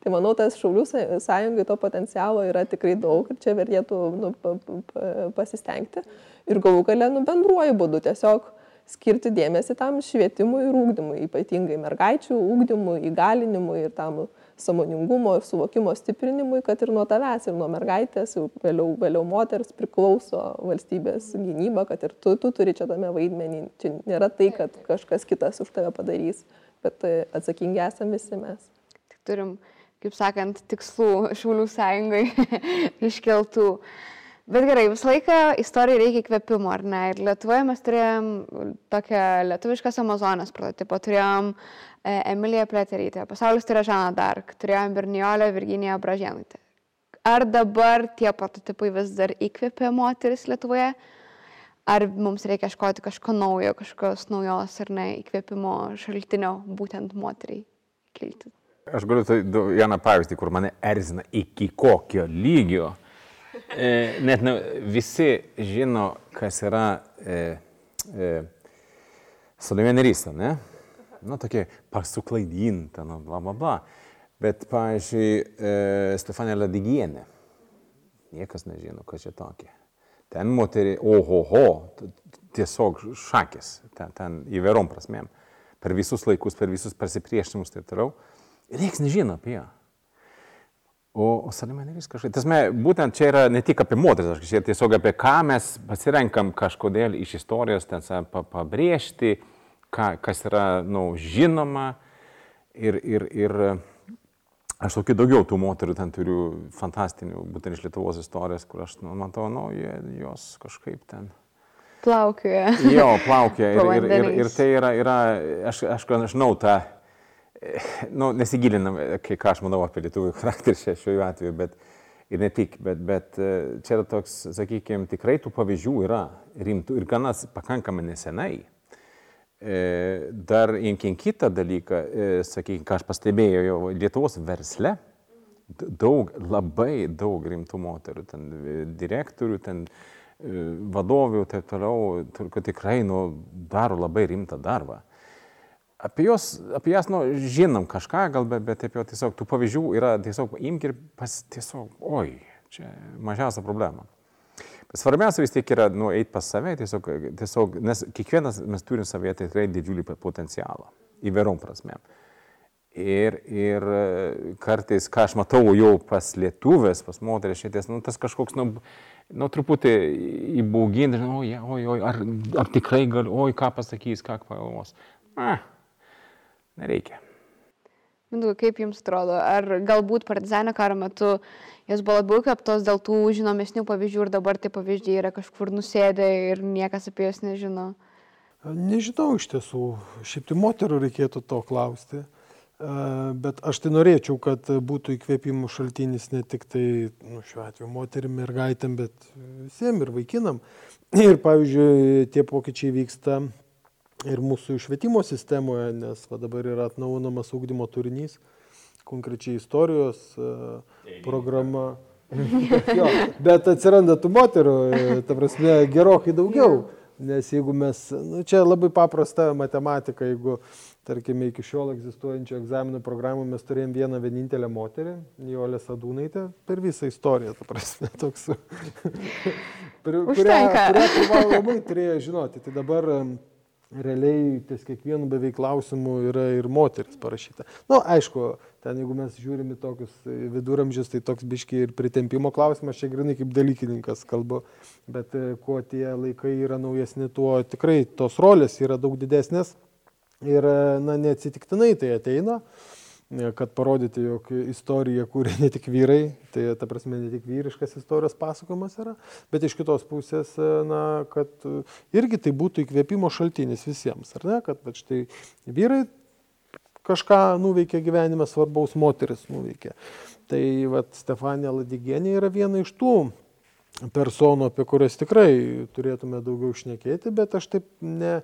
Tai manau, tas Šaulių sąjungai to potencialo yra tikrai daug ir čia vertėtų nu, pa, pa, pasistengti. Ir galų gale nu, bendruoju būdu tiesiog skirti dėmesį tam švietimui ir ūkdymui, ypatingai mergaičių ūkdymui, įgalinimui ir tam samoningumo ir suvokimo stiprinimui, kad ir nuo tavęs, ir nuo mergaitės, ir vėliau, vėliau moters priklauso valstybės gynyba, kad ir tu, tu turi čia tame vaidmenį. Čia nėra tai, kad kažkas kitas už tave padarys, bet atsakingi esame visi mes. Tik turim, kaip sakant, tikslų Šaulių sąjungai iškeltų. Bet gerai, visą laiką istorijai reikia įkvėpimo, ar ne? Ir Lietuvoje mes turėjom tokią lietuviškas Amazonės prototipą, turėjom e, Emiliją Pleterytę, pasaulis turėjo Žaną Dark, turėjom Berniolę Virginiją Bražėnaitę. Ar dabar tie prototipai vis dar įkvėpia moteris Lietuvoje? Ar mums reikia ieškoti kažko naujo, kažkokios naujos ar ne įkvėpimo šaltinio būtent moteriai kilti? Aš galiu tai vieną pavyzdį, kur mane erzina iki kokio lygio e, net nu, visi žino, kas yra e, e, salomėnerystė, ne? Nu, tokia pasuklaidinta, nu, bla, bla, bla. Bet, pavyzdžiui, e, Stefanė Ladigienė, niekas nežino, kas čia tokia. Ten moterį, ohoho, tiesiog šakės, ten, ten įvairom prasmėm. Per visus laikus, per visus pasipriešinimus ir taip toliau. Niekas nežino apie ją. O, o Salomėneris kažkaip, tasme, būtent čia yra ne tik apie moteris, čia tiesiog apie ką mes pasirenkam kažkodėl iš istorijos ten pabrėžti, ką, kas yra nu, žinoma. Ir, ir, ir aš tokių daugiau tų moterų ten turiu fantastinių, būtent iš Lietuvos istorijos, kur aš nu, matau, nu, jos kažkaip ten. Plaukioja. Jo, plaukioja. ir, ir, ir, ir tai yra, yra aš, aš, aš žinau tą nu, nesigilinam, kai ką aš manau apie lietuvių charakterį šiuo atveju, bet ir ne tik, bet, bet e, čia yra toks, sakykime, tikrai tų pavyzdžių yra rimtų ir ganas pakankamai nesenai. E, dar imkim kitą dalyką, e, sakykime, ką aš pastebėjau jau Lietuvos versle, daug, labai daug rimtų moterų, ten direktorių, ten vadovių ir taip toliau, kad tikrai nu, daro labai rimtą darbą. Apie, jos, apie jas nu, žinom kažką, gal, bet, bet taip jau tiesiog tų pavyzdžių yra tiesiog imk ir pas tiesiog, oi, čia mažiausia problema. Svarbiausia vis tiek yra nu, eiti pas save, tiesiog, tiesiog, nes kiekvienas mes turim savyje tikrai didžiulį potencialą, įvairom prasme. Ir, ir kartais, ką aš matau jau pas lietuvės, pas moteris šities, nu, tas kažkoks, nu, nu truputį įbauginti, oi, oi, oi, ar, ar tikrai gal, oi, ką pasakys, ką pagalvos. Ah, nereikia. Mindau, kaip jums atrodo, ar galbūt partizanio karo metu jos buvo labiau kaptos dėl tų žinomesnių pavyzdžių ir dabar tie pavyzdžiai yra kažkur nusėdę ir niekas apie juos nežino? Nežinau iš tiesų, šiaip tai moterų reikėtų to klausti, bet aš tai norėčiau, kad būtų įkvėpimų šaltinis ne tik tai, nu, šiuo atveju, moterim, mergaitėm, bet visiems ir vaikinam. Ir pavyzdžiui, tie pokyčiai vyksta ir mūsų švietimo sistemoje, nes va, dabar yra atnaujinamas ūkdymo turinys, konkrečiai istorijos e, programa. jo, bet atsiranda tų moterų, e, ta prasme, gerokai daugiau. Nes jeigu mes, nu, čia labai paprasta matematika, jeigu, tarkime, iki šiol egzistuojančio egzaminų programų mes turėjom vieną vienintelę moterį, Jolę Sadūnaitę, per visą istoriją, ta prasme, toks. kurią, kurią privalomai turėjo žinoti. Tai dabar realiai ties kiekvienu beveik klausimu yra ir moteris parašyta. Na, nu, aišku, ten jeigu mes žiūrim į tokius viduramžius, tai toks biški ir pritempimo klausimas, čia grinai kaip dalykininkas kalbu, bet e, kuo tie laikai yra naujesni, tuo tikrai tos rolės yra daug didesnės. Ir, na, neatsitiktinai tai ateina, kad parodyti, jog istorija kūrė ne tik vyrai, tai ta prasme ne tik vyriškas istorijos pasakojimas yra, bet iš kitos pusės, na, kad irgi tai būtų įkvėpimo šaltinis visiems, ar ne, kad štai vyrai kažką nuveikė gyvenime svarbaus, moteris nuveikė. Tai vat, Stefanija Ladigienė yra viena iš tų personų, apie kurias tikrai turėtume daugiau šnekėti, bet aš taip ne,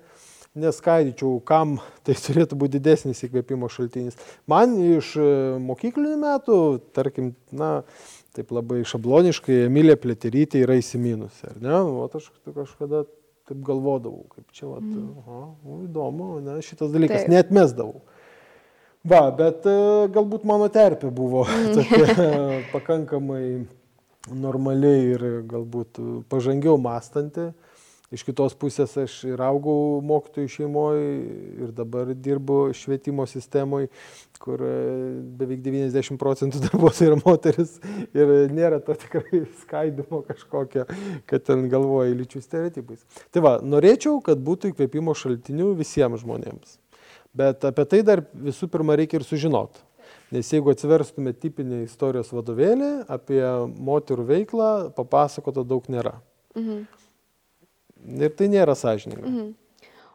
neskaidyčiau, kam tai turėtų būti didesnis įkvėpimo šaltinis. Man iš e, mokyklinių metų, tarkim, na, taip labai šabloniškai, Emilija Pleterytė yra įsiminusi, ar ne? O aš kažkada taip galvodavau, kaip čia, vat, mm. aha, o, įdomu, ne, šitas dalykas, taip. netmesdavau. Va, bet e, galbūt mano terpė buvo mm. tokia pakankamai normaliai ir galbūt pažangiau mąstanti. Iš kitos pusės aš ir augau mokytojų šeimoje ir dabar dirbu švietimo sistemoje, kur e, beveik 90 procentų darbuotojų yra moteris ir nėra to tikrai skaidimo kažkokio, kad ten galvoja lyčių stereotipais. Tai va, norėčiau, kad būtų įkvėpimo šaltinių visiems žmonėms. Bet apie tai dar visų pirma reikia ir sužinoti. Nes jeigu atsiverstume tipinį istorijos vadovėlį, apie moterų veiklą papasakota daug nėra. Mhm. Ir tai nėra sąžininga. Mhm.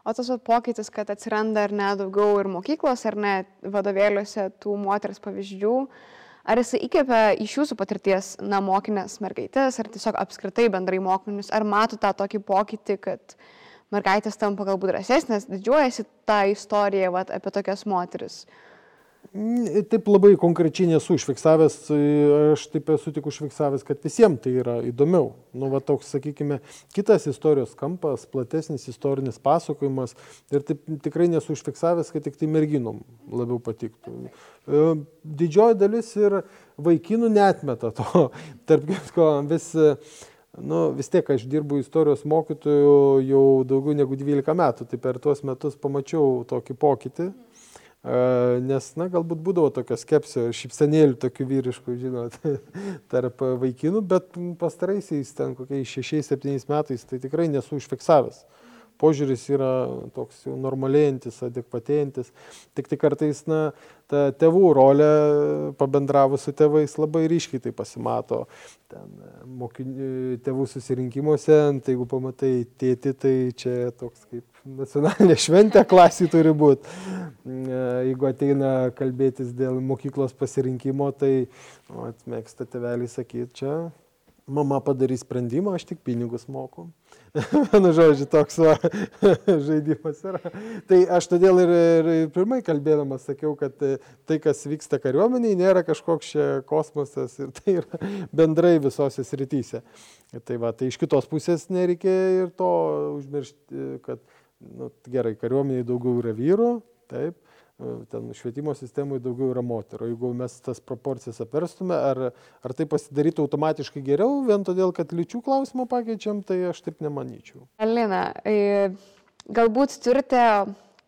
O tas pokytis, kad atsiranda ar ne daugiau ir mokyklos, ar ne vadovėliuose tų moters pavyzdžių, ar jis įkvėpia iš jūsų patirties, na, mokinės mergaitės, ar tiesiog apskritai bendrai mokinius, ar mato tą tokį pokytį, kad mergaitės tampa galbūt drąsesnės, didžiuojasi tą istoriją vat, apie tokias moteris. Mm, taip labai konkrečiai nesu užfiksavęs, aš taip esu tik užfiksavęs, kad visiems tai yra įdomiau. Nu, va toks, sakykime, kitas istorijos kampas, platesnis istorinis pasakojimas ir taip tikrai nesu užfiksavęs, kad tik tai merginom labiau patiktų. E, didžioji dalis ir vaikinų netmeta to. Tarp kitko, vis, nu, vis tiek aš dirbu istorijos mokytoju jau daugiau negu 12 metų, tai per tuos metus pamačiau tokį pokytį. Nes, na, galbūt būdavo tokio skepsio šipsenėlių tokių vyriškų, žinot, tarp vaikinų, bet pastaraisiais ten kokiais 6-7 metais tai tikrai nesu užfiksavęs. Požiūris yra toks jau normalėjantis, adekvatėjantis. Tik tai kartais, na, ta tėvų rolė, pabendravus su tėvais, labai ryškiai tai pasimato. Ten mokinių, tėvų susirinkimuose, tai jeigu pamatai tėti, tai čia toks kaip nacionalinė šventė klasį turi būti. Jeigu ateina kalbėtis dėl mokyklos pasirinkimo, tai nu, mėgsta tėvelį sakyti, čia mama padarys sprendimą, aš tik pinigus moku. Vienu žodžiu, toks va, žaidimas yra. Tai aš todėl ir, ir pirmai kalbėdamas sakiau, kad tai, kas vyksta kariuomeniai, nėra kažkoks čia kosmosas ir tai yra bendrai visose srityse. Tai, va, tai iš kitos pusės nereikia ir to užmiršti, kad nu, gerai, kariuomeniai daugiau yra vyrų, taip, e, ten švietimo sistemoje daugiau yra moterų. Jeigu mes tas proporcijas apverstume, ar, ar tai pasidarytų automatiškai geriau, vien todėl, kad lyčių klausimą pakeičiam, tai aš taip nemanyčiau. Alina, e, galbūt turite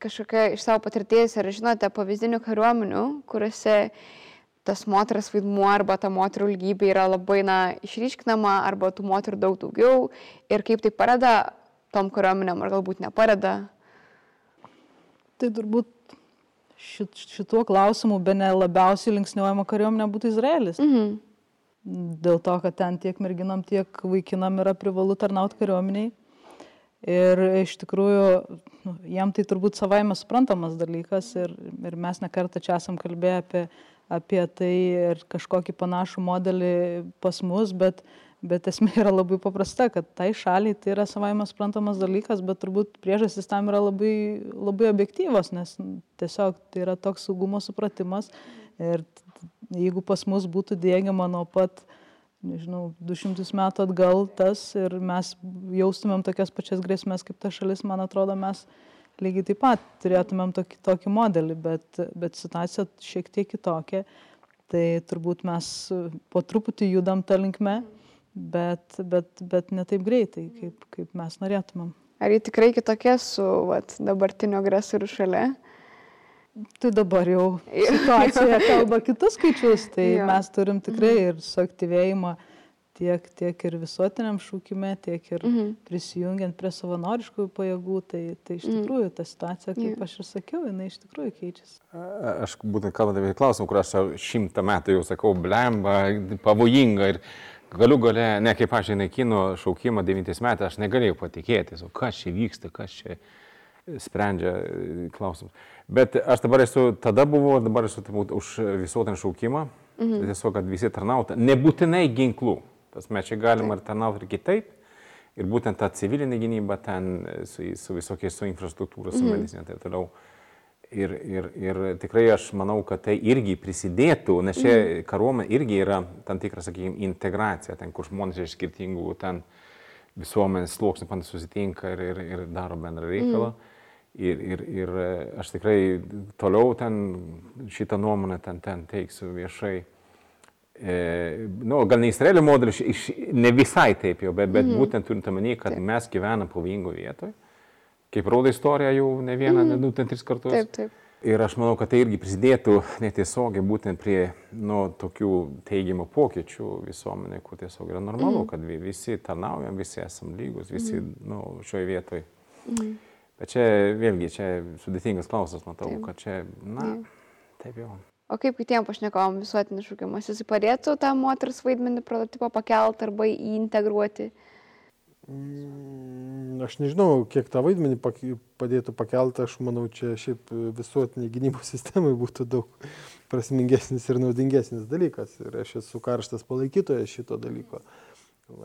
kažkokią iš savo patirties ir žinote pavyzdinių kariuomenių, kuriuose tas moters vaidmuo arba ta moterų lygybė yra labai na, išryškinama arba tų moterų daug daugiau ir kaip tai padeda tom kariuomenėm ar galbūt nepadeda? Tai turbūt šit, šituo klausimu be ne labiausiai linksniuojama kariuomenė būtų Izraelis. Mhm. Dėl to, kad ten tiek merginam, tiek vaikinam yra privalu tarnauti kariuomeniai. Ir iš tikrųjų, nu, jam tai turbūt savaime suprantamas dalykas ir, ir mes nekartą čia esam kalbėję apie, apie tai ir kažkokį panašų modelį pas mus, bet uh, Bet esmė yra labai paprasta, kad tai šaliai tai yra savaime suprantamas dalykas, bet turbūt priežastys tam yra labai, labai objektyvos, nes tiesiog tai yra toks saugumo supratimas. Ir jeigu pas mus būtų dėgiama nuo pat, nežinau, 200 metų atgal tas ir mes jaustumėm tokias pačias grėsmės kaip ta šalis, man atrodo, mes lygiai taip pat turėtumėm tokį, tokį modelį, bet, bet situacija šiek tiek kitokia. Tai turbūt mes po truputį judam tą linkmę bet, bet, bet ne taip greitai, kaip, kaip mes norėtumėm. Ar jį tikrai kitokia su vat, dabartiniu agresoriu šalia? Tai dabar jau situacija kalba kitus skaičius, tai jo. mes turim tikrai mhm. ir suaktyvėjimą tiek, tiek ir visuotiniam šūkime, tiek ir mhm. prisijungiant prie savanoriškųjų pajėgų, tai, tai iš mhm. tikrųjų ta situacija, kaip yeah. aš ir sakiau, jinai iš tikrųjų keičiasi. Aš būtent kalbant apie klausimą, kur aš šimtą metų jau sakau, blemba, pavojinga ir galiu gale, ne kaip aš naikinu šaukimą 9 metų, aš negalėjau patikėti, o kas čia vyksta, kas čia sprendžia klausimus. Bet aš dabar esu, tada buvau, dabar esu už visuotinį šaukimą, mhm. tiesiog, kad visi tarnautų, nebūtinai ginklų. Tas mes čia galima ir tarnauti ir kitaip. Ir būtent ta civilinė gynyba ten su, su visokiais, su infrastruktūra, su mhm. medicinė ir taip toliau. Ir, ir, ir tikrai aš manau, kad tai irgi prisidėtų, nes čia mhm. karuomenė irgi yra tam tikra, sakykime, integracija, ten, kur žmonės iš skirtingų ten visuomenės sluoksnių susitinka ir, ir, ir daro bendrą reikalą. Mhm. Ir, ir, ir aš tikrai toliau ten šitą nuomonę ten, ten teiksiu viešai e, nu, gal ne Izraelio modelis, ne visai taip jau, bet, bet mm. būtent turint omeny, kad taip. mes gyvename pavojingoje vietoje, kaip rodo istorija jau ne vieną, mm. ne du, ten tris kartus. Taip, taip. Ir aš manau, kad tai irgi prisidėtų netiesiogiai būtent prie nu, tokių teigiamų pokyčių visuomenė, kur tiesiog yra normalu, mm. kad visi tarnaujam, visi esam lygus, visi mm. nu, šioje vietoje. Mm. Bet čia vėlgi, čia sudėtingas klausimas, matau, taip. kad čia, na, taip jau. O kaip kitiems pašnekovom visuotinis šūkimas, jis padėtų tą moters vaidmenį prototipą pakelti arba integruoti? Aš nežinau, kiek tą vaidmenį padėtų pakelti, aš manau, čia šiaip visuotiniai gynybos sistemai būtų daug prasmingesnis ir naudingesnis dalykas. Ir aš esu karštas palaikytojas šito dalyko.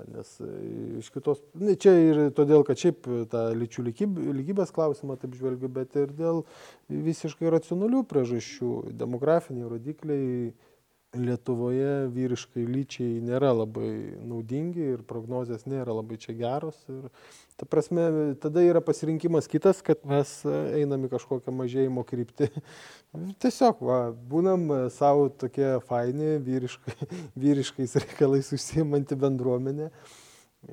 Nes e, iš kitos, ne, čia ir todėl, kad šiaip tą lyčių lygybės klausimą taip žvelgiu, bet ir dėl visiškai racionalių priežasčių. Demografiniai rodikliai Lietuvoje vyriškai lyčiai nėra labai naudingi ir prognozijas nėra labai čia geros. Ir ta prasme, tada yra pasirinkimas kitas, kad mes einam į kažkokią mažėjimo kryptį. Tiesiog, va, būnam savo tokie faini, vyriškai, vyriškais reikalais užsiimanti bendruomenė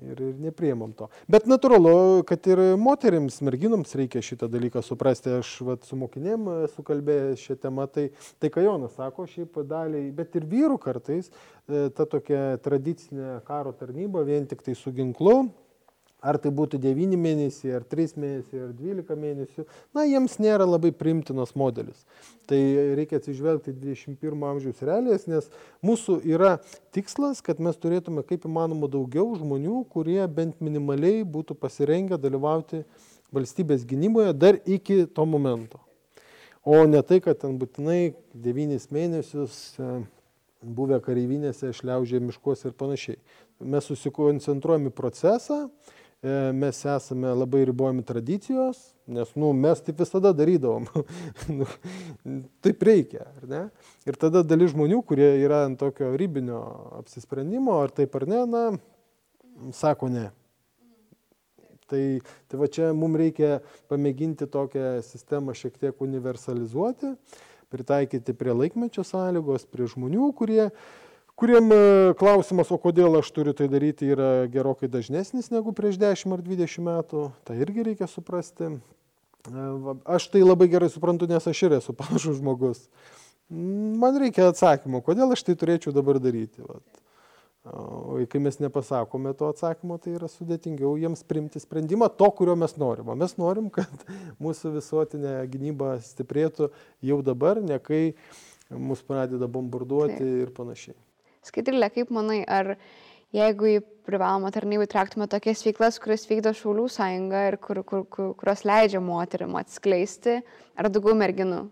ir, ir nepriemam to. Bet natūralu, kad ir moteriams, merginoms reikia šitą dalyką suprasti. Aš vat, su mokinėm esu kalbėjęs šią temą, tai, tai ką Jonas sako, šiaip daliai, bet ir vyrų kartais e, ta tokia tradicinė karo tarnyba vien tik tai su ginklu, ar tai būtų 9 mėnesiai, ar 3 mėnesiai, ar 12 mėnesių, na, jiems nėra labai primtinas modelis. Tai reikia atsižvelgti 21 amžiaus realijas, nes mūsų yra tikslas, kad mes turėtume kaip įmanoma daugiau žmonių, kurie bent minimaliai būtų pasirengę dalyvauti valstybės gynyboje dar iki to momento. O ne tai, kad ten būtinai 9 mėnesius e, buvę kareivinėse šliaužė miškuose ir panašiai. Mes susikoncentruojame į procesą, mes esame labai ribojami tradicijos, nes nu, mes taip visada darydavom. Nu, taip reikia, ar ne? Ir tada dalis žmonių, kurie yra ant tokio ribinio apsisprendimo, ar taip ar ne, na, sako ne. Tai, tai va čia mums reikia pamėginti tokią sistemą šiek tiek universalizuoti, pritaikyti prie laikmečio sąlygos, prie žmonių, kurie uh, kuriem e, klausimas, o kodėl aš turiu tai daryti, yra gerokai dažnesnis negu prieš 10 ar 20 metų. Tai irgi reikia suprasti. E, aš tai labai gerai suprantu, nes aš ir esu panašus žmogus. Man reikia atsakymo, kodėl aš tai turėčiau dabar daryti. Vat. O kai mes nepasakome to atsakymo, tai yra sudėtingiau jiems primti sprendimą to, kurio mes norim. O mes norim, kad mūsų visuotinė gynyba stiprėtų jau dabar, ne kai mus pradeda bombarduoti Taip. ir panašiai. Skaitrilė, kaip manai, ar jeigu į privalomą tarnybą įtrauktume tokias veiklas, kurias vykdo Šaulių sąjunga ir kur, kur, kur, kurios leidžia moterim atskleisti, ar daugiau merginų,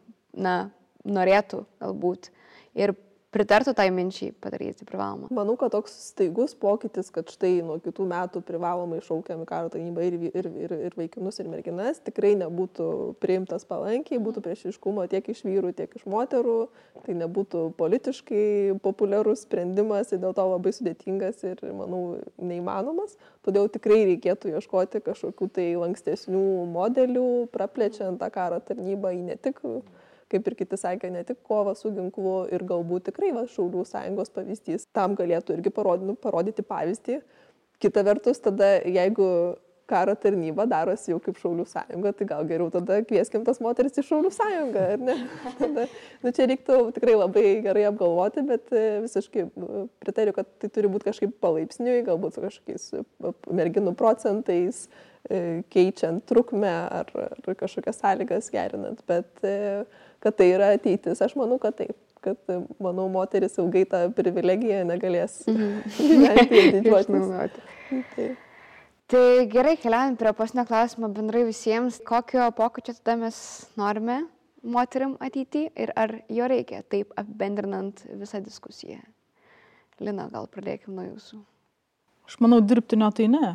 na, norėtų galbūt ir pritartų tai minčiai padaryti privalomą. Manau, kad toks staigus pokytis, kad štai nuo kitų metų privalomai šaukiami karo tarnybą ir, ir, ir, ir vaikinus, ir merginas, tikrai nebūtų priimtas palankiai, būtų priešiškumo tiek iš vyrų, tiek iš moterų, tai nebūtų politiškai populiarus sprendimas ir dėl to labai sudėtingas ir, manau, neįmanomas. Todėl tikrai reikėtų ieškoti kažkokių tai lankstesnių modelių, praplečiant tą karo tarnybą į ne tik kaip ir kiti sakė, ne tik kova su ginklu ir galbūt tikrai va, Šaulių sąjungos pavyzdys tam galėtų irgi parodyti, parodyti pavyzdį. Kita vertus, tada jeigu karo tarnyba darosi jau kaip Šaulių sąjunga, tai gal geriau tada kvieskim tas moteris į Šaulių sąjungą, ar ne? Tada, nu, čia reiktų tikrai labai gerai apgalvoti, bet e, visiškai nu, pritariu, kad tai turi būti kažkaip palaipsniui, galbūt su kažkokiais e, merginų procentais, e, keičiant trukmę ar, ar kažkokias sąlygas gerinant, bet kad tai yra ateitis, aš manau, kad taip kad, manau, moteris ilgai tą privilegiją negalės mhm. gyventi ir didžiuotis. tai. Tai gerai, keliaujant prie pasnio klausimo bendrai visiems, kokio pokyčio tada mes norime moteriam ateityje ir ar jo reikia, taip apibendrinant visą diskusiją. Lina, gal pradėkime nuo jūsų. Aš manau, dirbtinio tai ne.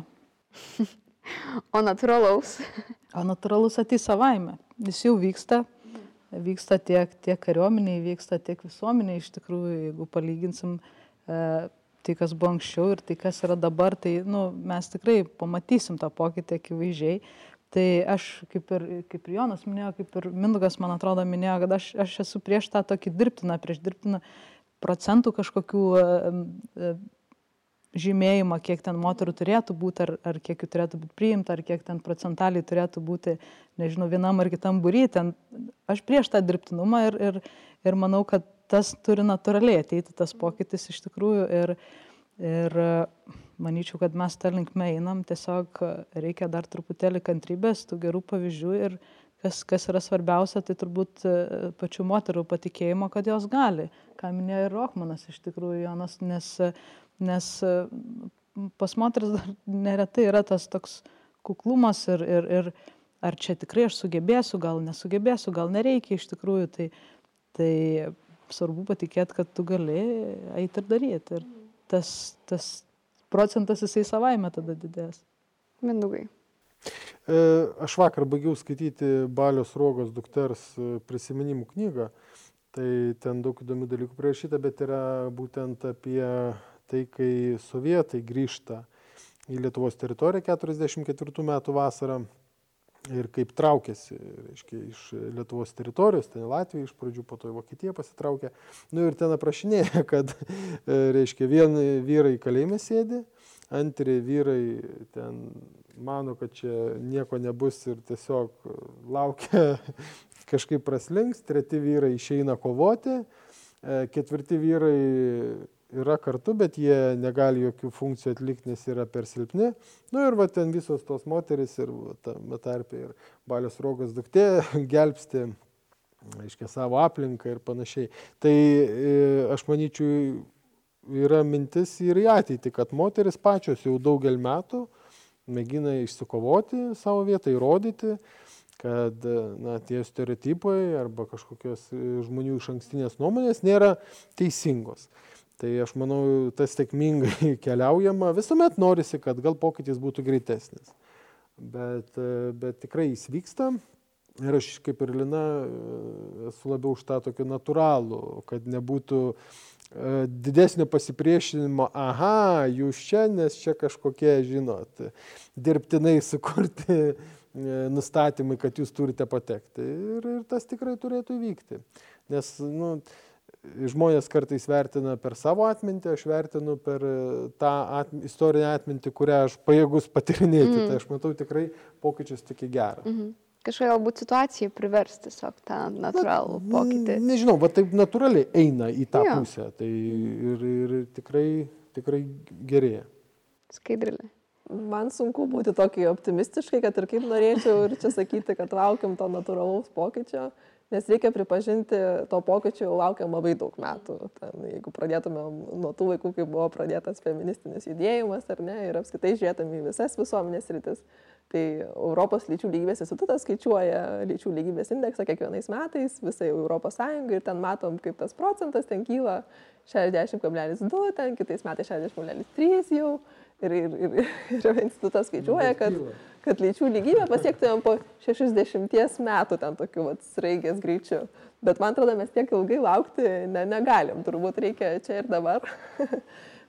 o natūralaus? o natūralus ateis savaime. Jis jau vyksta. Vyksta tiek, tiek kariuomeniai, vyksta tiek visuomeniai. Iš tikrųjų, jeigu palyginsim e, tai, kas buvo anksčiau ir tai, kas yra dabar, tai nu, mes tikrai pamatysim tą pokytį akivaizdžiai. Tai aš, kaip ir, kaip ir Jonas minėjo, kaip ir Mindugas, man atrodo, minėjo, kad aš, aš esu prieš tą tokį dirbtiną, prieš dirbtiną procentų kažkokių e, žymėjimą, kiek ten moterų turėtų būti, ar, ar kiek jų turėtų būti priimta, ar kiek ten procentaliai turėtų būti, nežinau, vienam ar kitam būry. Ten, aš prieš tą dirbtinumą ir, ir, ir manau, kad tas turi natūraliai ateiti, tas pokytis iš tikrųjų. Ir, ir manyčiau, kad mes tą linkmę einam, tiesiog reikia dar truputėlį kantrybės, tų gerų pavyzdžių ir kas, kas yra svarbiausia, tai turbūt pačių moterų patikėjimo, kad jos gali, ką minėjo ir Rohmanas iš tikrųjų, Jonas, nes, nes e, pas moteris dar neretai yra tas toks kuklumas ir, ir, ir ar čia tikrai aš sugebėsiu, gal nesugebėsiu, gal nereikia iš tikrųjų, tai, tai svarbu patikėti, kad tu gali eiti ir daryti. Ir tas, tas procentas jisai savaime tada didės. Mindugai. E, aš vakar baigiau skaityti Balios Rogos dukters e, prisiminimų knygą. Tai ten daug įdomių dalykų prirašyta, bet yra būtent apie tai, kai sovietai grįžta į Lietuvos teritoriją 44 metų vasarą ir kaip traukėsi, reiškia, iš Lietuvos teritorijos, ten Latvija iš pradžių, po to į Vokietiją pasitraukė. Nu ir ten aprašinėja, kad, e, reiškia, vieni vyrai kalėjime sėdi, antri vyrai ten mano, kad čia nieko nebus ir tiesiog laukia kažkaip praslinks, treti vyrai išeina kovoti, e, ketvirti vyrai yra kartu, bet jie negali jokių funkcijų atlikti, nes yra per silpni. Na nu, ir va ten visos tos moteris ir tame tarpe ir Balios Rogas duktė gelbsti, aiškiai, savo aplinką ir panašiai. Tai e, aš manyčiau, yra mintis ir į ateitį, kad moteris pačios jau daugel metų mėgina išsikovoti savo vietą, įrodyti, kad na, tie stereotipai arba kažkokios žmonių iš ankstinės nuomonės nėra teisingos. Tai aš manau, tas sėkmingai keliaujama, visuomet norisi, kad gal pokytis būtų greitesnis. Bet, bet tikrai jis vyksta ir aš kaip ir Lina esu labiau už tą tokį natūralų, kad nebūtų e, didesnio pasipriešinimo, aha, jūs čia, nes čia kažkokie, žinot, dirbtinai sukurti e, nustatymai, kad jūs turite patekti. Ir, ir tas tikrai turėtų įvykti. Nes, nu, žmonės kartais vertina per savo atmintį, aš vertinu per e, tą atm istorinę atmintį, kurią aš pajėgus patirinėti. Mm. Tai aš matau tikrai pokyčius tik į gerą. Mm -hmm. Kažkokia galbūt situacija privers tiesiog tą natūralų Na, pokytį. Nežinau, va taip natūraliai eina į tą jo. pusę. Tai ir, ir tikrai, tikrai gerėja. Skaidrilė. Man sunku būti tokį optimistiškai, kad ir kaip norėčiau ir čia sakyti, kad laukiam to natūralaus pokyčio. Nes reikia pripažinti, to pokyčio jau laukiam labai daug metų. Ten, jeigu pradėtumėm nuo tų laikų, kai buvo pradėtas feministinis judėjimas, ar ne, ir apskaitai žiūrėtum į visas visuomenės rytis, tai Europos lyčių lygybės institutas skaičiuoja lyčių lygybės indeksą kiekvienais metais visai Europos Sąjungai ir ten matom, kaip tas procentas ten kyla 60,2, ten kitais metais 60,3 jau. Ir, ir, ir, ir institutas skaičiuoja, kad, kad lyčių lygybę pasiektumėm po 60 metų ten tokiu vat, sraigės greičiu. Bet man atrodo, mes tiek ilgai laukti ne, negalim. Turbūt reikia čia ir dabar.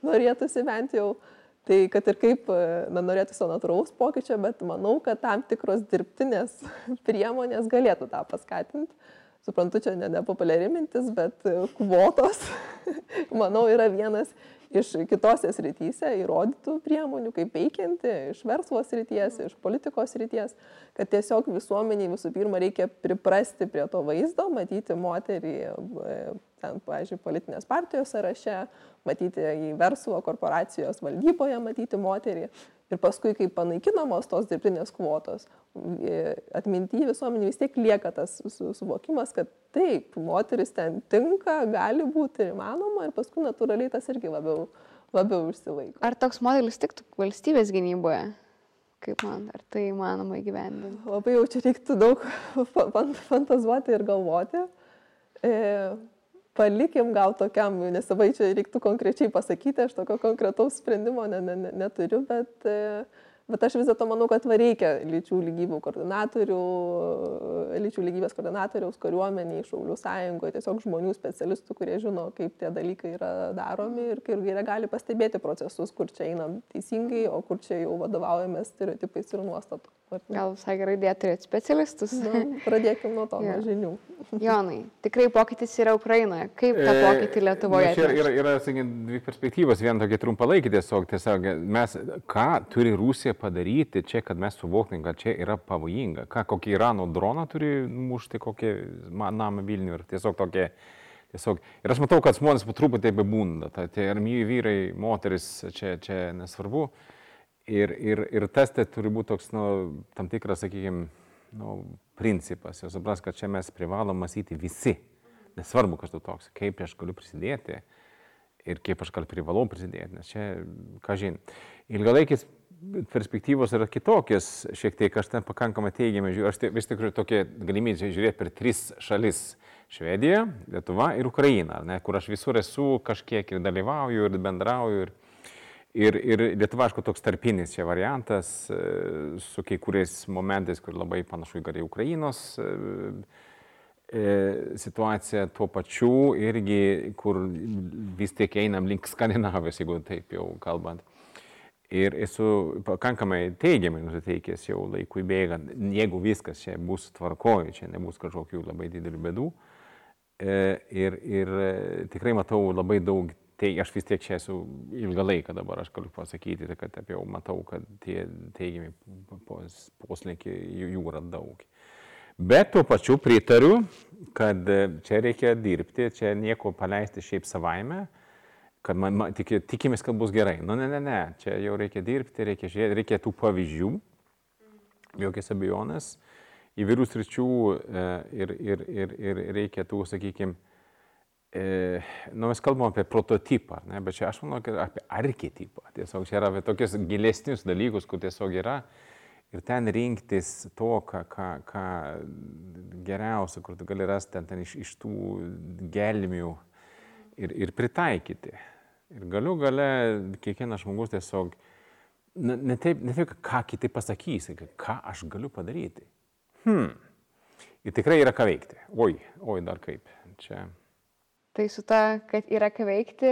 Norėtųsi bent jau. Tai kad ir kaip, na, norėtųsi natūraus pokyčio, bet manau, kad tam tikros dirbtinės priemonės galėtų tą paskatinti. suprantu, čia nepopuliari mintis, bet kvotos, manau, yra vienas iš kitose srityse įrodytų priemonių, kaip veikianti, iš verslo srities, iš politikos srities, kad tiesiog visuomeniai visų pirma reikia priprasti prie to vaizdo, matyti moterį, e, ten, pavyzdžiui, politinės partijos sąraše, matyti į verslo korporacijos valdyboje, matyti moterį. Ir paskui, kai panaikinamos tos dirbtinės kvotos, e, atminti visuomenį vis tiek lieka tas suvokimas, kad taip, moteris ten tinka, gali būti įmanoma ir paskui natūraliai tas irgi labiau, labiau išsilaiko. Ar toks modelis tiktų valstybės gynyboje? Kaip man, ar tai įmanoma įgyvendinti? Labai jau čia reiktų daug fantazuoti ir galvoti. E, palikim gal tokiam, nes savai čia reiktų konkrečiai pasakyti, aš tokio konkretaus sprendimo ne, ne, ne, neturiu, bet, e, bet aš vis dėlto manau, kad va reikia lyčių lygybių koordinatorių, lyčių lygybės koordinatoriaus kariuomeniai, Šaulių sąjungoje, tiesiog žmonių specialistų, kurie žino, kaip tie dalykai yra daromi ir kaip jie gali pastebėti procesus, kur čia einam teisingai, o kur čia jau vadovaujamės stereotipais ir nuostatų. Gal visai gerai dėti turėti specialistus. Nu, pradėkime nuo to, nuo žinių. Jonai, tikrai pokytis yra Ukrainoje. Kaip tą e, pokytį Lietuvoje? Čia yra, yra, yra dvi perspektyvos. Viena tokia trumpalaikė tiesiog. Tiesiog mes, ką turi Rusija padaryti čia, kad mes suvoktume, kad čia yra pavojinga. Ką, kokį Irano droną turi mušti, kokį namą Vilnių ir tiesiog tokie. Tiesiog. Ir aš matau, kad žmonės po truputį bebūna. Tai tie armijai vyrai, moteris, čia, čia nesvarbu. Ir, ir, ir tas tai turi būti toks, nu, tam tikras, sakykime, nu, principas. Jau supras, kad čia mes privalom mąstyti visi. Nesvarbu, kas tu toks, kaip aš galiu prisidėti ir kaip aš gal privalau prisidėti. Nes čia, ką žin, ilgalaikis perspektyvos yra kitokios, šiek tiek aš ten pakankamai teigiamai žiūriu, aš vis tik turiu tokią galimybę žiūrėti per tris šalis - Švedija, Lietuva ir Ukraina, ne, kur aš visur esu kažkiek ir dalyvauju ir bendrauju. Ir, Ir, ir Lietuva, aišku, toks tarpinis čia variantas, e, su kai kuriais momentais, kur labai panašu į Ukrainos e, e, situacija, tuo pačiu irgi, kur vis tiek einam link Skandinavijos, jeigu taip jau kalbant. Ir esu pakankamai teigiamai nusiteikęs jau laikui bėgant, jeigu viskas čia bus tvarkoju, čia nebus kažkokių labai didelių bėdų. Ir, ir tikrai matau labai daug tai aš vis tiek čia esu ilgą laiką dabar, aš galiu pasakyti, tai kad apie jau matau, kad tie teigiami poslinkiai jų yra daug. Bet tuo pačiu pritariu, kad čia reikia dirbti, čia nieko paleisti šiaip savaime, kad man, man tik, tikimės, kad bus gerai. Nu, ne, ne, ne, čia jau reikia dirbti, reikia žiūrėti, reikia tų pavyzdžių, jokios abejonės, įvairių sričių e, ir, ir, ir, ir reikia tų, sakykime, e, nu, mes kalbam apie prototipą, ne, bet čia aš manau, kad apie arketipą. Tiesiog čia yra apie tokius gilesnius dalykus, kur tiesiog yra. Ir ten rinktis to, ką, ką, ką geriausia, kur tu gali rasti ten, ten iš, iš tų gelmių ir, ir pritaikyti. Ir galiu gale kiekvienas žmogus tiesiog, ne taip, ne taip, ką kiti pasakys, ką aš galiu padaryti. Hmm. Ir tikrai yra ką veikti. Oi, oi, dar kaip. Čia Tai su ta, kad yra ką veikti,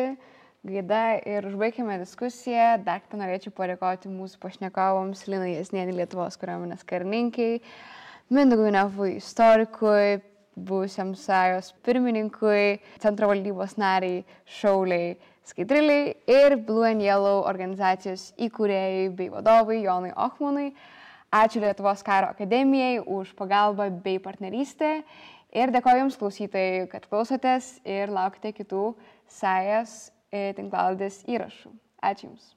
gaida ir užbaigime diskusiją. Dar kartą norėčiau padėkoti mūsų pašnekovams Linai Jasnienį Lietuvos kariuomenės karininkai, Mindagui Nevui istorikui, buvusiam sąjos pirmininkui, centro valdybos nariai, šauliai, skaidriliai ir Blue and Yellow organizacijos įkūrėjai bei vadovai Jonai Ochmanui. Ačiū Lietuvos karo akademijai už pagalbą bei partnerystę Ir dėkoju Jums klausytojai, kad klausotės ir laukite kitų sąjas e, tinklaldės įrašų. Ačiū Jums.